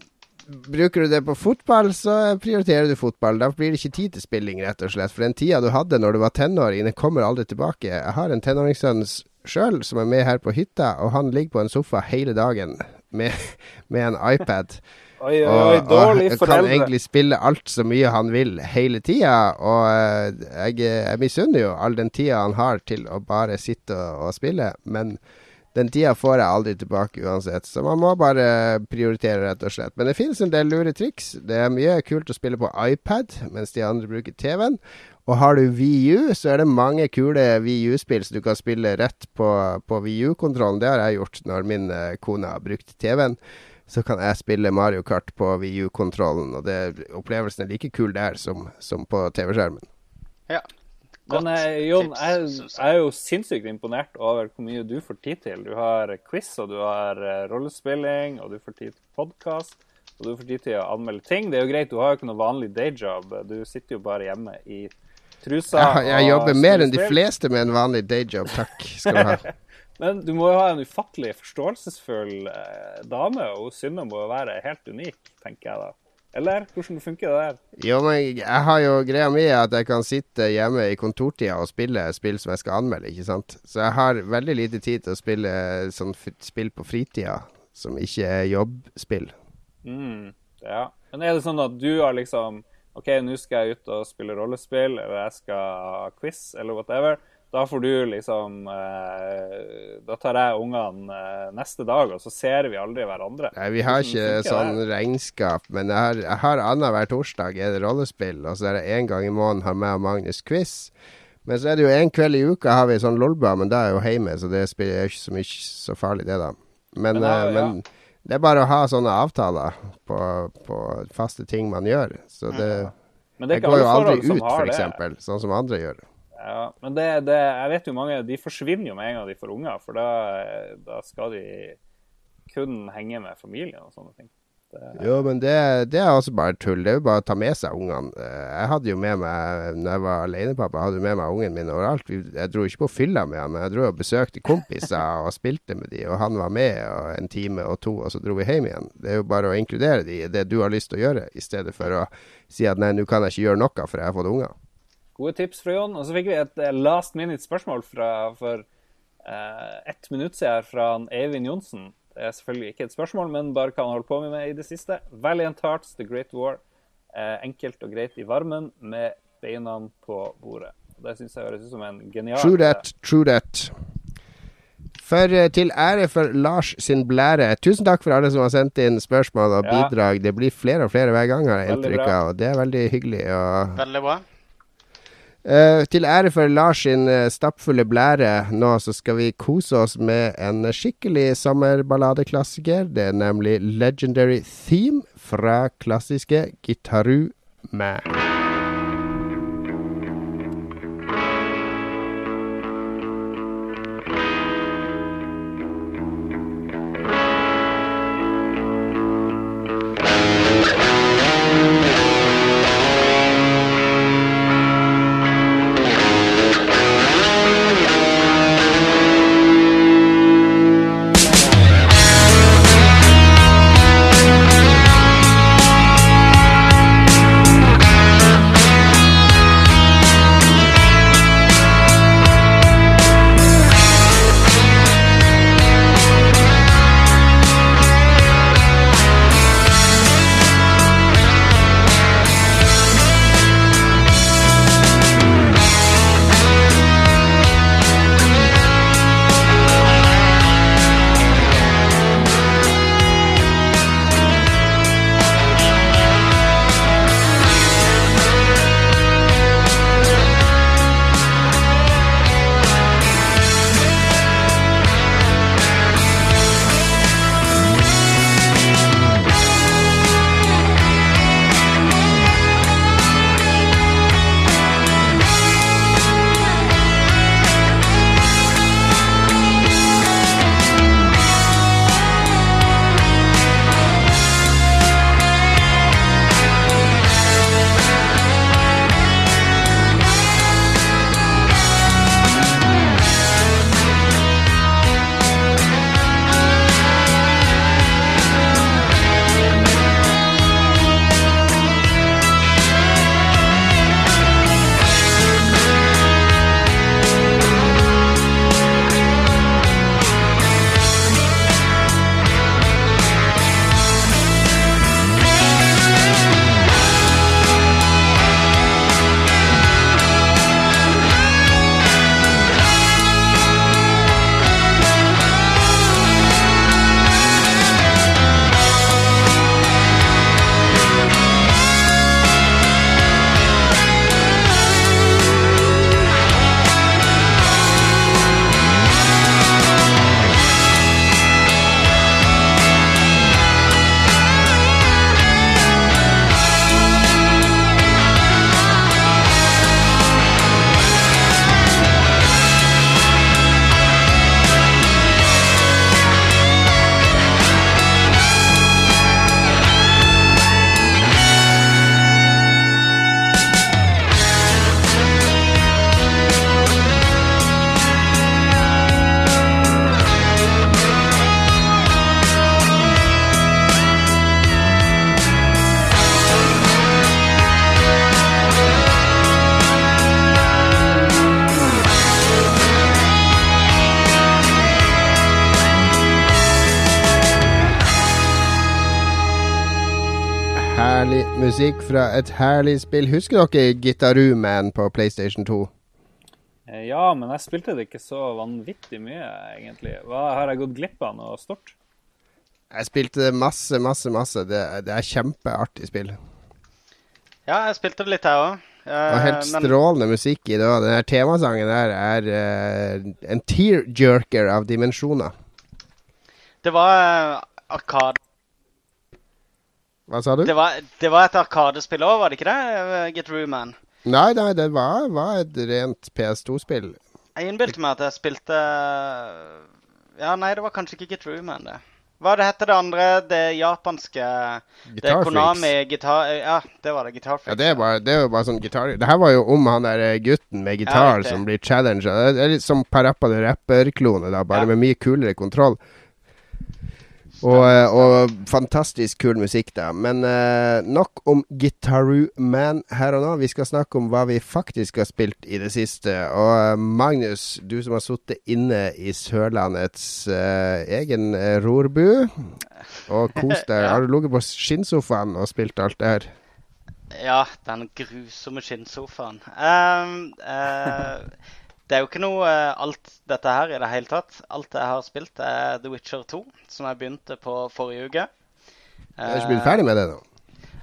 bruker du det på fotball, så prioriterer du fotball. Da blir det ikke tid til spilling, rett og slett. For den tida du hadde når du var tenåring, den kommer aldri tilbake. Jeg har en tenåringssønn sjøl som er med her på hytta, og han ligger på en sofa hele dagen med, med en iPad. Oi, oi, oi, dårlig og kan egentlig spille alt så mye han vil hele tida. Og uh, jeg, jeg misunner jo all den tida han har til å bare sitte og, og, spille. Men den tida får jeg aldri tilbake uansett, så man må bare prioritere, rett og slett. Men det finnes en del lure triks. Det er mye kult å spille på iPad, mens de andre bruker TV-en. Og har du VU, så er det mange kule VU-spill som du kan spille rett på, på VU-kontrollen. Det har jeg gjort når min uh, kone har brukt TV-en så kan jeg spille Mario Kart på VU-kontrollen. Og det, opplevelsen er like kul der som, som på TV-skjermen. Ja. Godt. Men eh, Jon, jeg, jeg, er jo sinnssykt imponert over hvor mye du får tid til. Du har quiz, og du har uh, rollespilling, og du får tid til podkast, og du får tid til å anmelde ting. Det er jo greit, du har jo ikke noe vanlig dayjob. Du sitter jo bare hjemme i trusa. Ja, jeg jobber mer enn de fleste med en vanlig dayjob, takk skal du ha. <laughs> Men du må jo ha en ufattelig forståelsesfull eh, dame, og Synne må jo være helt unik, tenker jeg da. Eller hvordan funker det der? Jo, men jeg har jo greia mi at jeg kan sitte hjemme i kontortida og spille spill som jeg skal anmelde, ikke sant. Så jeg har veldig lite tid til å spille sånn spill på fritida som ikke er jobbspill. Mm, ja. Men er det sånn at du har liksom OK, nå skal jeg ut og spille rollespill, eller jeg skal ha quiz, eller whatever. Da får du liksom eh, Da tar jeg ungene eh, neste dag, og så ser vi aldri hverandre. Nei, Vi har ikke sånn det? regnskap, men jeg har, jeg har annenhver torsdag er det rollespill, og så er det én gang i måneden har meg og Magnus quiz. Men så er det jo en kveld i uka har vi sånn lolba, men da er jeg jo hjemme, så det er ikke så mye så farlig, det, da. Men, men, da, uh, men det er bare å ha sånne avtaler på, på faste ting man gjør. Så det, ja. det Jeg går jo aldri ut, f.eks., sånn som andre gjør. Ja, men det, det, jeg vet jo mange De forsvinner jo med en gang de får unger, for da, da skal de kun henge med familien og sånne ting. Det, jo, men det, det, er også bare tull. Det er jo bare å ta med seg ungene. Jeg hadde jo med meg, når jeg var alenepappa, hadde med meg ungen min overalt. Jeg dro ikke på fylla med han, men jeg dro og besøkte kompiser <laughs> og spilte med de, og han var med en time og to, og så dro vi hjem igjen. Det er jo bare å inkludere de i det du har lyst til å gjøre, i stedet for å si at nei, nå kan jeg ikke gjøre noe for jeg har fått unger. Gode tips fra Jon. Og så fikk vi et eh, last minute-spørsmål for eh, ett minutt siden fra Eivind Johnsen. Det er selvfølgelig ikke et spørsmål, men bare hva han holdt på med i det siste. Valiant Hearts, The Great War. Eh, enkelt og greit i varmen med beina på bordet. Det syns jeg høres ut som en genial True that, true that. For uh, til ære for Lars sin blære. Tusen takk for alle som har sendt inn spørsmål og bidrag. Det blir flere og flere hver gang, har jeg inntrykk av. Og det er veldig hyggelig. Og... Veldig bra. Uh, til ære for Lars sin uh, stappfulle blære, nå så skal vi kose oss med en skikkelig sommerballadeklassiker. Det er nemlig Legendary Theme fra klassiske Gitaru Man. Et herlig spill. Husker dere Gitaru Man på PlayStation 2? Eh, Ja, men jeg spilte det ikke så vanvittig mye, egentlig. Hva Har jeg gått glipp av noe stort? Jeg spilte det masse, masse, masse. Det, det er kjempeartig spill. Ja, jeg spilte det litt, jeg òg. Og helt strålende musikk i det. Den her temasangen der er uh, en tear-jerker av dimensjoner. det var uh, arkade... Hva sa du? Det var, det var et arkadespill òg, var det ikke det? Eh, Get Roo Man. Nei, nei, det var, var et rent PS2-spill. Jeg innbilte meg at jeg spilte Ja, nei, det var kanskje ikke Get Roo Man, det. Hva det heter det andre? Det japanske Det er Konami gitar... Ja, det var det. Guitar Freaks. Ja, det var, det jo bare sånn gitar Det her var jo om han der eh, gutten med gitar ja, som blir challenged. Det er litt som Parappa the Rapper-klone, da, bare Ja. med mye kulere kontroll. Og, eh, og fantastisk kul musikk, da. Men eh, nok om Gitaru Man her og nå. Vi skal snakke om hva vi faktisk har spilt i det siste. Og eh, Magnus, du som har sittet inne i Sørlandets eh, egen eh, rorbu og kost deg. <laughs> Ja. Har du ligget på skinnsofaen og spilt alt det her? Ja, den grusomme skinnsofaen. Um, eh, det er jo ikke noe eh, alt dette her i det hele tatt. Alt jeg har spilt, er The Witcher 2, som jeg begynte på forrige uke. Jeg har ikke blitt ferdig med det nå.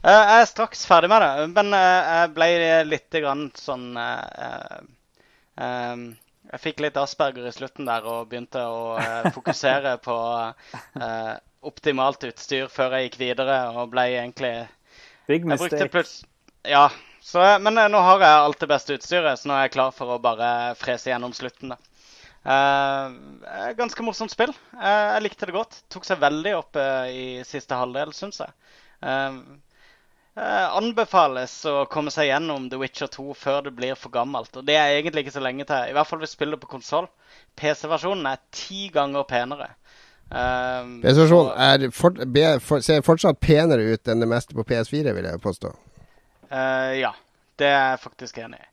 Eh, jeg er straks ferdig med det, men eh, jeg ble litt grann sånn eh, eh, ehm, Jeg fikk litt Asperger i slutten der og begynte å eh, fokusere <laughs> på eh, optimalt utstyr før jeg gikk videre, og ble egentlig Big mistake. Ja. Så, men eh, nå har jeg alt det beste utstyret, så nå er jeg klar for å bare frese gjennom slutten. da. Eh, ganske morsomt spill. Eh, jeg likte det godt. Tok seg veldig opp eh, i siste halvdel, syns jeg. Eh, eh, anbefales å komme seg gjennom The Witcher 2 før det blir for gammelt. Og det er egentlig ikke så lenge til. I hvert fall hvis du spiller på konsoll. PC-versjonen er ti ganger penere. Eh, er fort, be, for, ser fortsatt penere ut enn det meste på PS4, vil jeg påstå. Eh, ja, det er jeg faktisk enig i.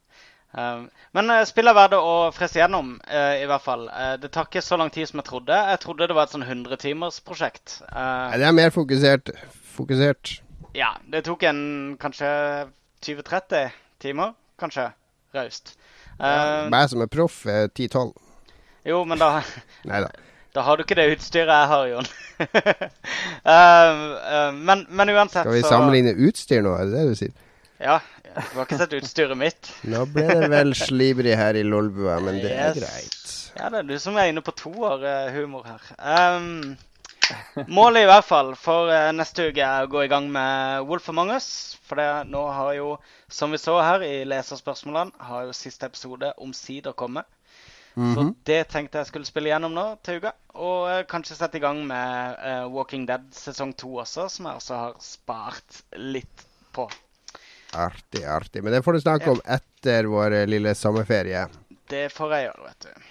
Um, men uh, spillet er verdt å frese gjennom, uh, i hvert fall. Eh, det tar ikke så lang tid som jeg trodde. Jeg trodde det var et sånn 100-timersprosjekt. Uh, Det er mer fokusert. Fokusert. ja, det tok en kanskje 20-30 timer, kanskje. Raust. Eh, Meg som er proff, er 10-12. jo, men da <laughs> Nei <laughs> da. Har du ikke det utstyret jeg har, Jon. uh, <laughs> uh, men, men uansett Skal vi sammenligne utstyr nå, er det det du sier? Ja. Du har ikke sett utstyret mitt? Nå ble det vel <laughs> slibrig her i Lolbua, men det er greit. Ja, det er du som er inne på toerhumor her. Um, målet i hvert fall for eh, neste uke er å gå i gang med Wolf Among Us. For det, nå har jo, som vi så her i leserspørsmålene, har jo siste episode omsider kommet. Så Mhm. det tenkte jeg skulle spille gjennom nå til uka. Og uh, kanskje sette i gang med uh, Walking Dead sesong to også, som jeg også har spart litt på. Artig, artig. Men det får du snakke om etter vår eh, lille sommerferie. Det får jeg gjøre, vet du.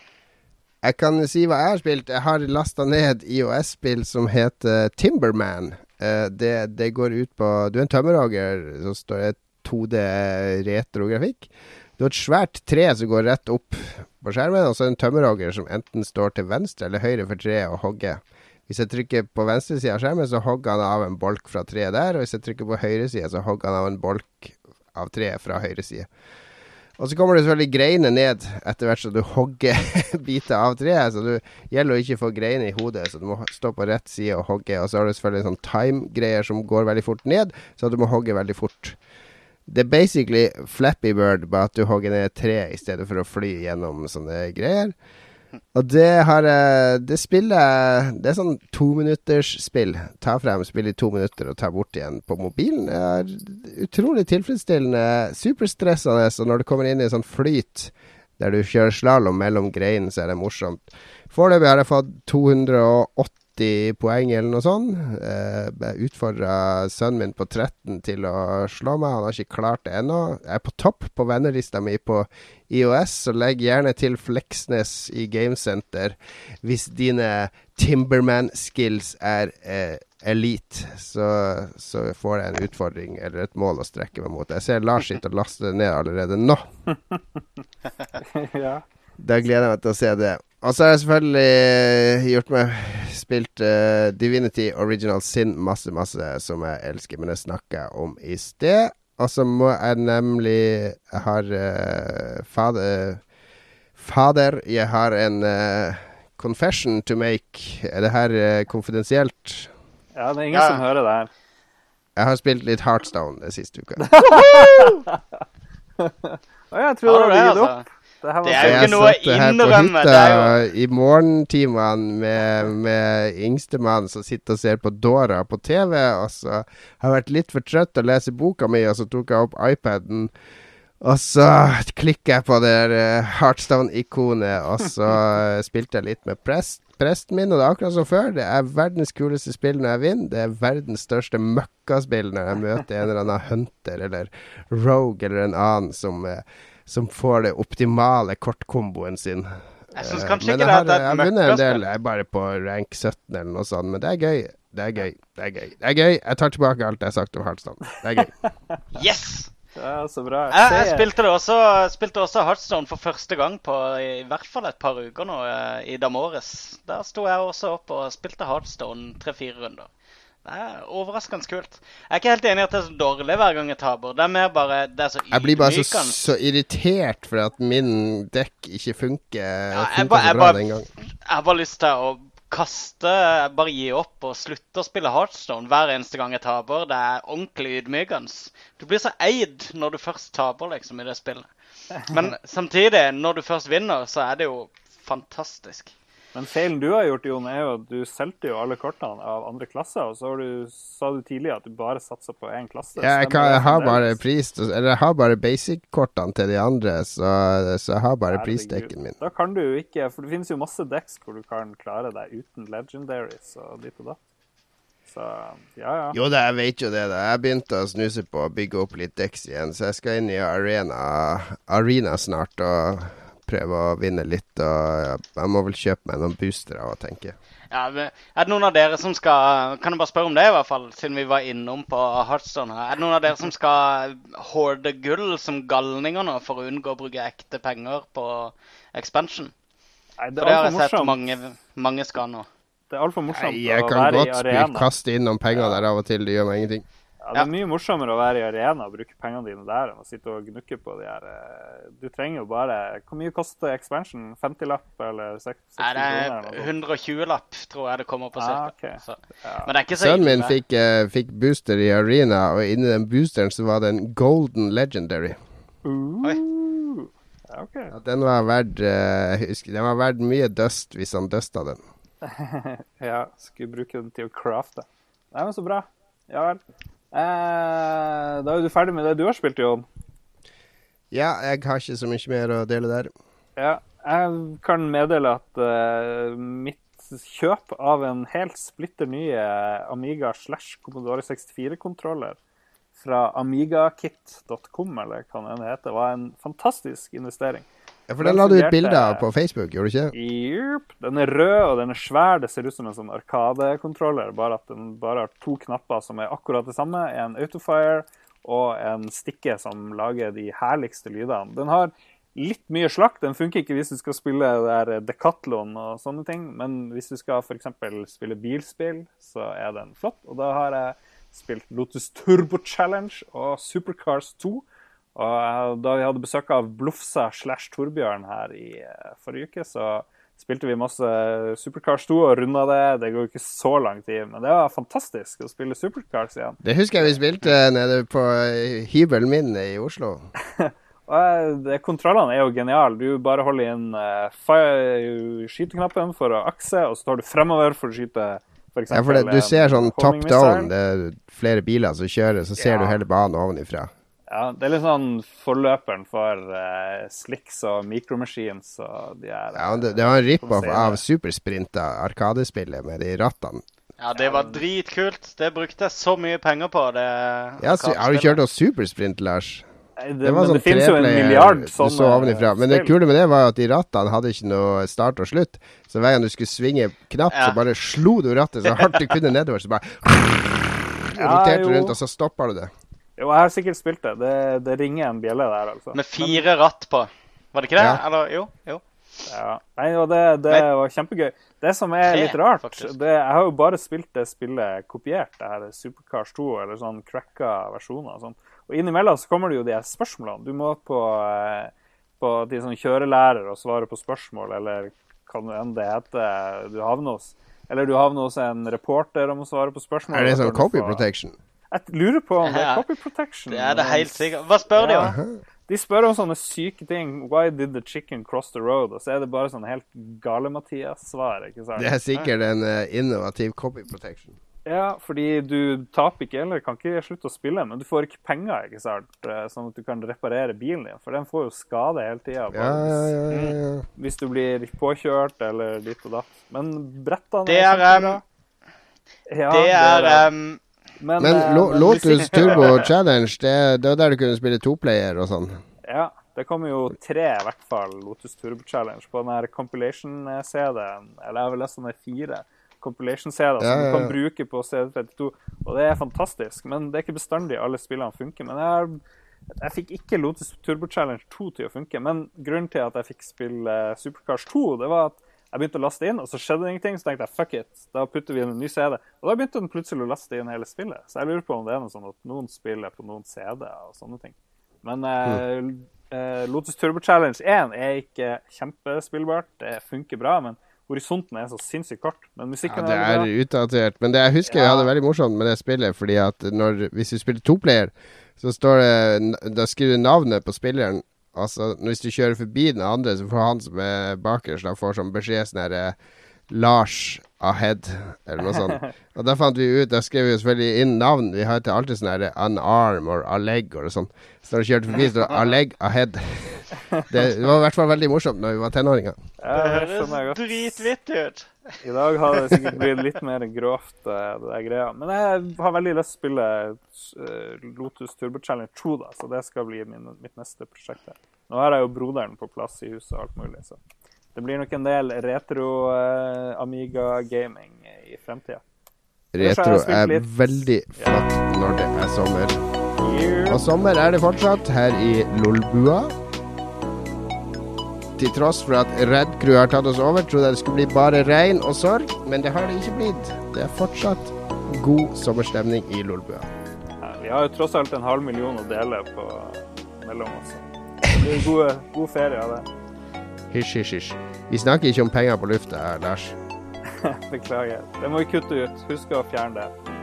Jeg kan si hva jeg har spilt. Jeg har lasta ned IOS-spill som heter Timberman. Eh, det, det går ut på Du er en tømmerhogger, så står det 2D retrografikk. Du har et svært tre som går rett opp på skjermen, og så en tømmerhogger som enten står til venstre eller høyre for treet og hogger. Hvis jeg trykker på venstre side av skjermen, så hogger han av en bolk fra treet der. Og hvis jeg trykker på høyre side, så hogger han av en bolk av treet fra høyre side. Og så kommer det selvfølgelig greiner ned etter hvert som du hogger <laughs> biter av treet. Så det gjelder å ikke få greiner i hodet, så du må stå på rett side og hogge. Og så har du selvfølgelig sånn time-greier som går veldig fort ned, så du må hogge veldig fort. Det er basically Flappy Bird, bare at du hogger ned et tre i stedet for å fly gjennom sånne greier. Og det har Det spillet Det er sånn tominuttersspill. Ta frem, spille i to minutter og ta bort igjen på mobilen. Det er utrolig tilfredsstillende. Superstressende. Og når du kommer inn i sånn flyt der du kjører slalåm mellom greinene, så er det morsomt. Foreløpig har jeg fått 280 poeng eller noe sånt. Eh, jeg utfordra sønnen min på 13 til å slå meg. Han har ikke klart det ennå. Jeg er på topp på vennelista mi på IOS, så legg gjerne til Fleksnes i Gamesenter hvis dine Timberman-skills er eh, elite. Så, så får jeg en utfordring eller et mål å strekke meg mot. Jeg ser Lars sitter og laster det ned allerede nå. <laughs> Da gleder jeg meg til å se det. Og så har jeg selvfølgelig gjort meg Spilt uh, Divinity Original Sin masse, masse, som jeg elsker, men det snakka jeg om i sted. Og så må jeg nemlig Jeg har uh, fader, fader Jeg har en uh, confession to make. Er det her eh, konfidensielt? Ja, det er ingen Ja. som hører det her. Jeg har spilt litt Heartstone det siste uka. Å, <laughs> jeg tror du har gitt opp. Det, her var Det er jo ikke noe å satt her på innrømme, det hytta i morgentimene med, med yngstemann som sitter og ser på Dora på TV, og så har jeg vært litt for trøtt til å lese boka mi, og så tok jeg opp iPaden. Og så klikker jeg på det der, eh, Heartstone-ikonet, og så <laughs> spilte jeg litt med prest, presten min, og det er akkurat som før. Det er verdens kuleste spill når jeg vinner. Det er verdens største møkkaspill når jeg møter en eller annen hunter eller rogue eller en annen som, eh, som får det optimale kortkomboen sin. Jeg syns Eh, kanskje ikke det er jeg har et vunnet en del. Jeg er bare på rank 17 eller noe sånt, men det er gøy. Det er gøy. Det er gøy. Det er gøy. Jeg tar tilbake alt jeg har sagt om Heartstone. Det er gøy. <laughs> Yes! Ja, så bra. Jeg, jeg spilte, det også, spilte også Heartstone for første gang på i hvert fall et par uker nå eh, i Damores. Der sto jeg også opp og spilte Heartstone tre-fire runder. Det er overraskende kult. Jeg er ikke helt enig i at det er så dårlig hver gang jeg taper. Det er mer bare det er så ydmykende. Jeg blir bare så, så irritert for at min dekk ikke funker, Ja, funker ba- så bra ba, den gang. Jeg har bare lyst til å kaste Bare gi opp og slutte å spille Heartstone hver eneste gang jeg taper. Det er ordentlig ydmykende. Du blir så eid når du først taper, liksom, i det spillet. Men <laughs> samtidig, når du først vinner, så er det jo fantastisk. Men feilen du har gjort, Jon, er jo at du solgte jo alle kortene av andre klasser, og så har du, sa du tidligere at du bare satsa på én klasse. Ja, jeg, kan, jeg har bare pris Eller jeg har bare basic-kortene til de andre, så, så jeg har bare prisdekken min. Da kan du jo ikke For det finnes jo masse decks hvor du kan klare deg uten legendaries og ditt og da. Så ja, ja. Jo da, jeg vet jo det. da Jeg begynte å snuse på å bygge opp litt dekks igjen, så jeg skal inn i arena, arena snart og prøve å vinne litt. Og jeg må vel kjøpe meg noen boostere og tenke. Ja, men Er det noen av dere som skal Kan jeg bare spørre om det, i hvert fall, siden vi var innom på Heartstone her. Er det noen av dere som skal horde gull som galninger nå for å unngå å bruke ekte penger på expansion? Nei, det For det har jeg sett mange, mange skal nå. Det er altfor morsomt Nei, jeg å kan spille, godt kaste inn noen penger der av og til. Det gjør meg ingenting. Ja, det er mye morsommere å være i arena og bruke pengene dine der enn å sitte og gnukke på de her eh, Du trenger jo bare Hvor mye koster expansion? 50-lapp eller 60 Nei, det er eller noe sånt? 120-lapp, tror jeg det kommer på Ah, okay. Så. Men det er ikke så Sønnen min fikk, uh, fikk booster i arena, og inni den boosteren så var det en golden legendary. Oi. Uh, ja, okay. Ja, den var verdt uh, jeg husker, Den var verdt mye dust hvis han dusta den. <laughs> Ja, skulle bruke den til å crafte. Nei, men så bra. Ja vel. Eh, da er du ferdig med det du har spilt, Jon. Ja, jeg har ikke så mye mer å dele der. Ja, jeg kan meddele at uh, mitt kjøp av en helt splitter nye Amiga slash Commodore 64-kontroller fra amigakit.com, eller hva det heter, var en fantastisk investering. Ja, For den la du ut bilde av på Facebook, gjorde du ikke? Yep. Den er rød, og den er svær. Det ser ut som en sånn Arkade-kontroller, bare at den bare har to knapper som er akkurat det samme. En autofire og en stikke som lager de herligste lydene. Den har litt mye slakk. Den funker ikke hvis du skal spille der Decathlon og sånne ting, men hvis du skal f.eks. spille bilspill, så er den flott. Og da har jeg spilt Lotus Turbo Challenge og Supercars 2. Og eh, da vi hadde besøk av Blufsa slash Torbjørn her i eh, forrige uke, så spilte vi masse Supercars 2 og runda det. Det går ikke så lang tid, men det var fantastisk å spille Supercars igjen. Det husker jeg vi spilte nede på eh, hybelen min i Oslo. <laughs> Og eh, Kontrollene er jo geniale. Du bare holder inn eh, skyteknappen for å akse, og så tar du fremover for å skyte f.eks. Ja, for det, du ser sånn top down, det er flere biler som kjører, så ser Ja. du hele banen ovenifra. Ja, det er litt sånn forløperen for uh, Slicks og Micromachines og de her Ja, det, det var en rip-off av. Supersprinta, Arkadespillet med de rattene. Ja, det var dritkult. Det brukte jeg så mye penger på. det Ja, har du kjørt oss Supersprint, Lars? Det, Det sånn det finnes jo en milliard du sånne så ovenifra. Men det kule med det var at de rattene hadde ikke noe start og slutt. Så hver gang du skulle svinge knapp, Ja. så bare slo du rattet så hardt du kunne nedover. Så bare <laughs> Ja, roterte rundt, og så stoppa du det. Jo, jeg har sikkert spilt det. Det, det ringer en bjelle der, altså. Med fire ratt på. Var det ikke det? Ja. Eller jo? Jo. Ja. Nei, og det, det Men- var kjempegøy. Det som er litt rart det, Jeg har jo bare spilt det spillet kopiert, det her Supercars 2, eller sånn cracka versjoner og sånn. Og innimellom så kommer det jo de her spørsmålene. Du må på, eh, på de som kjørelærer og svare på spørsmål, eller hva nå enn det heter. Du havner hos Eller du havner hos en reporter om å svare på spørsmål. Er det sånn copy protection? Jeg lurer på om det er copy protection. Det er det helt sikkert. Hva spør de om? De spør om sånne syke ting. Why did the chicken cross the road? Og så er det bare sånn helt gale-Mathias-svar. ikke sant? Det er sikkert en uh, innovativ copy protection. Ja, fordi du taper ikke eller kan ikke slutte å spille, men du får ikke penger, ikke sant? Eh, sånn at du kan reparere bilen din. For den får jo skade hele tida. Ja, ja, ja, ja, ja. Hvis du blir påkjørt eller ditt og datt. Men brettene Det er, kjempebra. Ja, Det er det. um, Men, Men uh, Lotus Turbo Challenge, det, det var der du kunne spille toplayer og sånn. Ja, det kommer jo tre, i hvert fall, Lotus Turbo Challenge på den her compilation-CD-en. Eller jeg har vel lest den er fire. Compilation-CD-er Ja, som ja, du kan bruke på CD32. Og det er fantastisk. Men det er ikke bestandig alle spillene funker. Men jeg, jeg fikk ikke Lotus Turbo Challenge 2 til å funke. Men grunnen til at jeg fikk spille Supercars 2, det var at jeg begynte å laste inn, og så skjedde det ingenting. Så tenkte jeg fuck it, da putter vi inn en ny CD. Og da begynte den plutselig å laste inn hele spillet. Så jeg lurer på om det er noe sånn at noen spiller på noen CD-er og sånne ting. Men mm. eh, Lotus Turbo Challenge 1 er ikke kjempespillbart. Det funker bra, men horisonten er så sinnssykt kort. Men Ja, musikken det er, er utdatert. Men det, jeg husker jeg hadde veldig morsomt med det spillet, fordi at når, hvis du spiller toplayer, så står det Da skriver du navnet på spilleren. Altså, hvis du kjører forbi den andre, så får han som er bakerst, da får sånn beskjed sånn herre Lars Ahead, eller noe sånt. <laughs> Og da fant vi ut Da skrev vi jo selvfølgelig inn navn. Vi har til alltid sånn herre Unarm or Aleg og sånn. Så når du kjørte forbi, står det <laughs> Aleg Ahead. Det, var i hvert fall veldig morsomt når vi var tenåringer. Ja, Det høres dritvittig ut. I dag har det sikkert blitt litt mer grovt, eh, det der greia. Men jeg har veldig lyst til å spille eh, Lotus Turbo Challenge 2, da, så det skal bli min, mitt neste prosjekt. her. Nå har jeg jo broderen på plass i huset og alt mulig, så det blir nok en del retro eh, Amiga gaming i fremtida. Retro er veldig flott når det er sommer. Og sommer er det fortsatt her i Lolbua. Til tross for at Red Crew har tatt oss over, trodde jeg det skulle bli bare regn og sorg, men det har det ikke blitt. Det er fortsatt god sommerstemning i Lolbua. Ja, vi har jo tross alt en halv million å dele på mellom oss. Det blir gode, god ferie av det. Hysj, hysj, hysj. Vi snakker ikke om penger på lufta her, Lars. <laughs> Beklager. Det må vi kutte ut. Husk å fjerne det.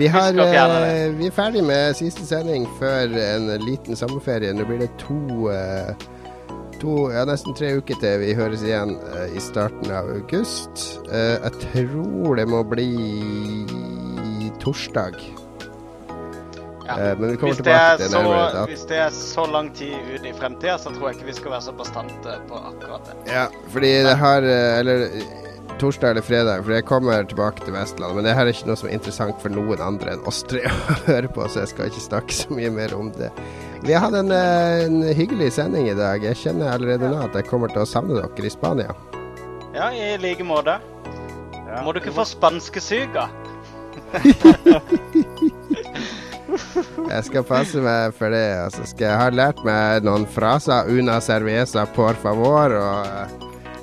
Vi, har, eh, vi er ferdig med siste sending før en liten sommerferie. Nå blir det to, eh, to ja, nesten tre uker til vi høres igjen uh, i starten av august. Uh, jeg tror det må bli torsdag. Ja. Eh, men vi kommer Hvis det, tilbake til så, nærmere dato. hvis det er så lang tid ut i fremtida, så tror jeg ikke vi skal være så bastante på akkurat det. Ja, fordi det eh, Eller torsdag eller fredag, for jeg kommer tilbake til Vestlandet. Men det her er ikke noe som er interessant for noen andre enn oss tre <laughs> å høre på, så jeg skal ikke snakke så mye mer om det. Vi har hatt en, eh, en hyggelig sending i dag. Jeg kjenner allerede nå at jeg kommer til å savne dere i Spania. Ja, i like måte. Ja. Må du ikke få spanskesyke? <laughs> Jeg skal passe meg for det. Altså skal jeg ha lært meg noen fraser. Una cerveza por favor. Og eh,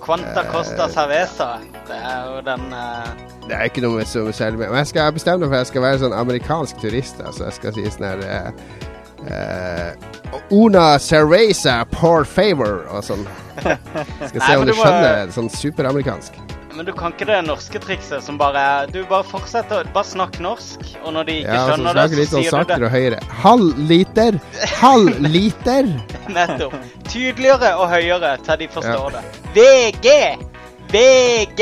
Quanta costa cerveza. Det er jo den eh, det er ikke noe som som selv Men jeg skal bestemme meg for at jeg skal være sånn amerikansk turist. Altså jeg skal si sånn her eh, eh, Una cerveza por favor og sånn. Skal Nei, se om men du du må- skjønner sånn superamerikansk. Men du kan ikke det norske trikset som bare Du bare fortsetter, bare snakk norsk, og når de ikke Ja, skjønner det, snakke så sånn sier du det og høyere. Halv liter! Halv <laughs> liter! nettopp. Tydeligere og høyere til de forstår det. VG! VG!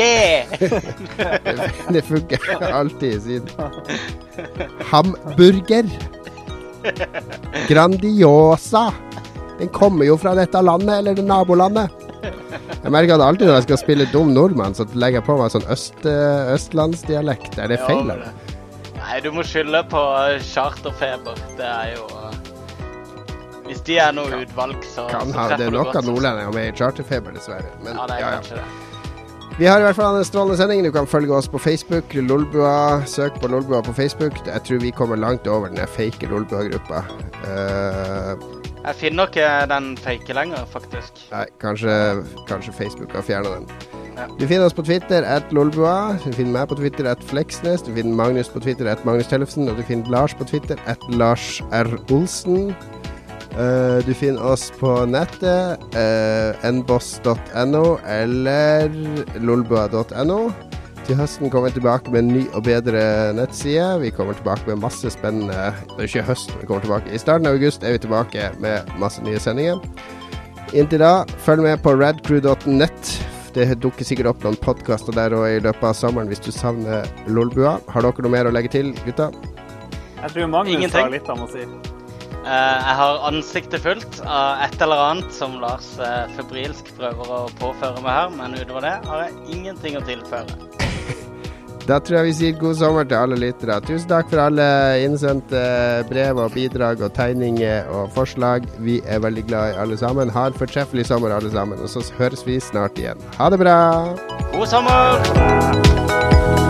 <laughs> Det funker alltid siden. Hamburger. <laughs> Grandiosa. Den kommer jo fra dette landet, eller det nabolandet. Jeg merker at alltid når jeg skal spille dum nordmann, så legger jeg på meg sånn øst, eh, østlandsdialekt. Er det feil? eller? Nei, du må skylde på charterfeber. Det er jo eh, Hvis de er noe utvalg, så, Kan så ha, det er nok av nordlendinger med i charterfeber, dessverre. Men, Ja, det er ja, ja. det. Vi har i hvert fall en strålende sending. Du kan følge oss på Facebook. Lolbua. Søk på Lolbua på Facebook. Jeg tror vi kommer langt over den fake Lolbua-gruppa. Uh, Jeg finner ikke den fake lenger, faktisk. Nei, kanskje, kanskje Facebook har fjerna den. Ja. Du finner oss på Twitter at Lolbua. Du finner meg på Twitter at Fleksnes. Du finner Magnus på Twitter at Magnus Tellefsen. Og du finner Lars på Twitter at Lars R. Olsen. Eh, du finner oss på nettet. Uh, nboss.no eller lolbua.no. Til høsten kommer vi tilbake med en ny og bedre nettside. Vi kommer tilbake med masse spennende Det er ikke høst vi kommer tilbake. I starten av august er vi tilbake med masse nye sendinger. Inntil da, følg med på radcrew.net. Det dukker sikkert opp noen podkaster der og i løpet av sommeren hvis du savner Lolbua. Har dere noe mer å legge til, gutta? Jeg tror Magnus Ingenting. har litt han å si. Eh, jeg har ansiktet fullt av et eller annet som Lars eh, febrilsk prøver å påføre meg her, men utover det har jeg ingenting å tilføre. <laughs> Da tror jeg vi sier god sommer til alle lyttere. Tusen takk for alle innsendte brev og bidrag og tegninger og forslag. Vi er veldig glad i alle sammen. Ha en fortreffelig sommer, alle sammen. Og så høres vi snart igjen. Ha det bra! God sommer!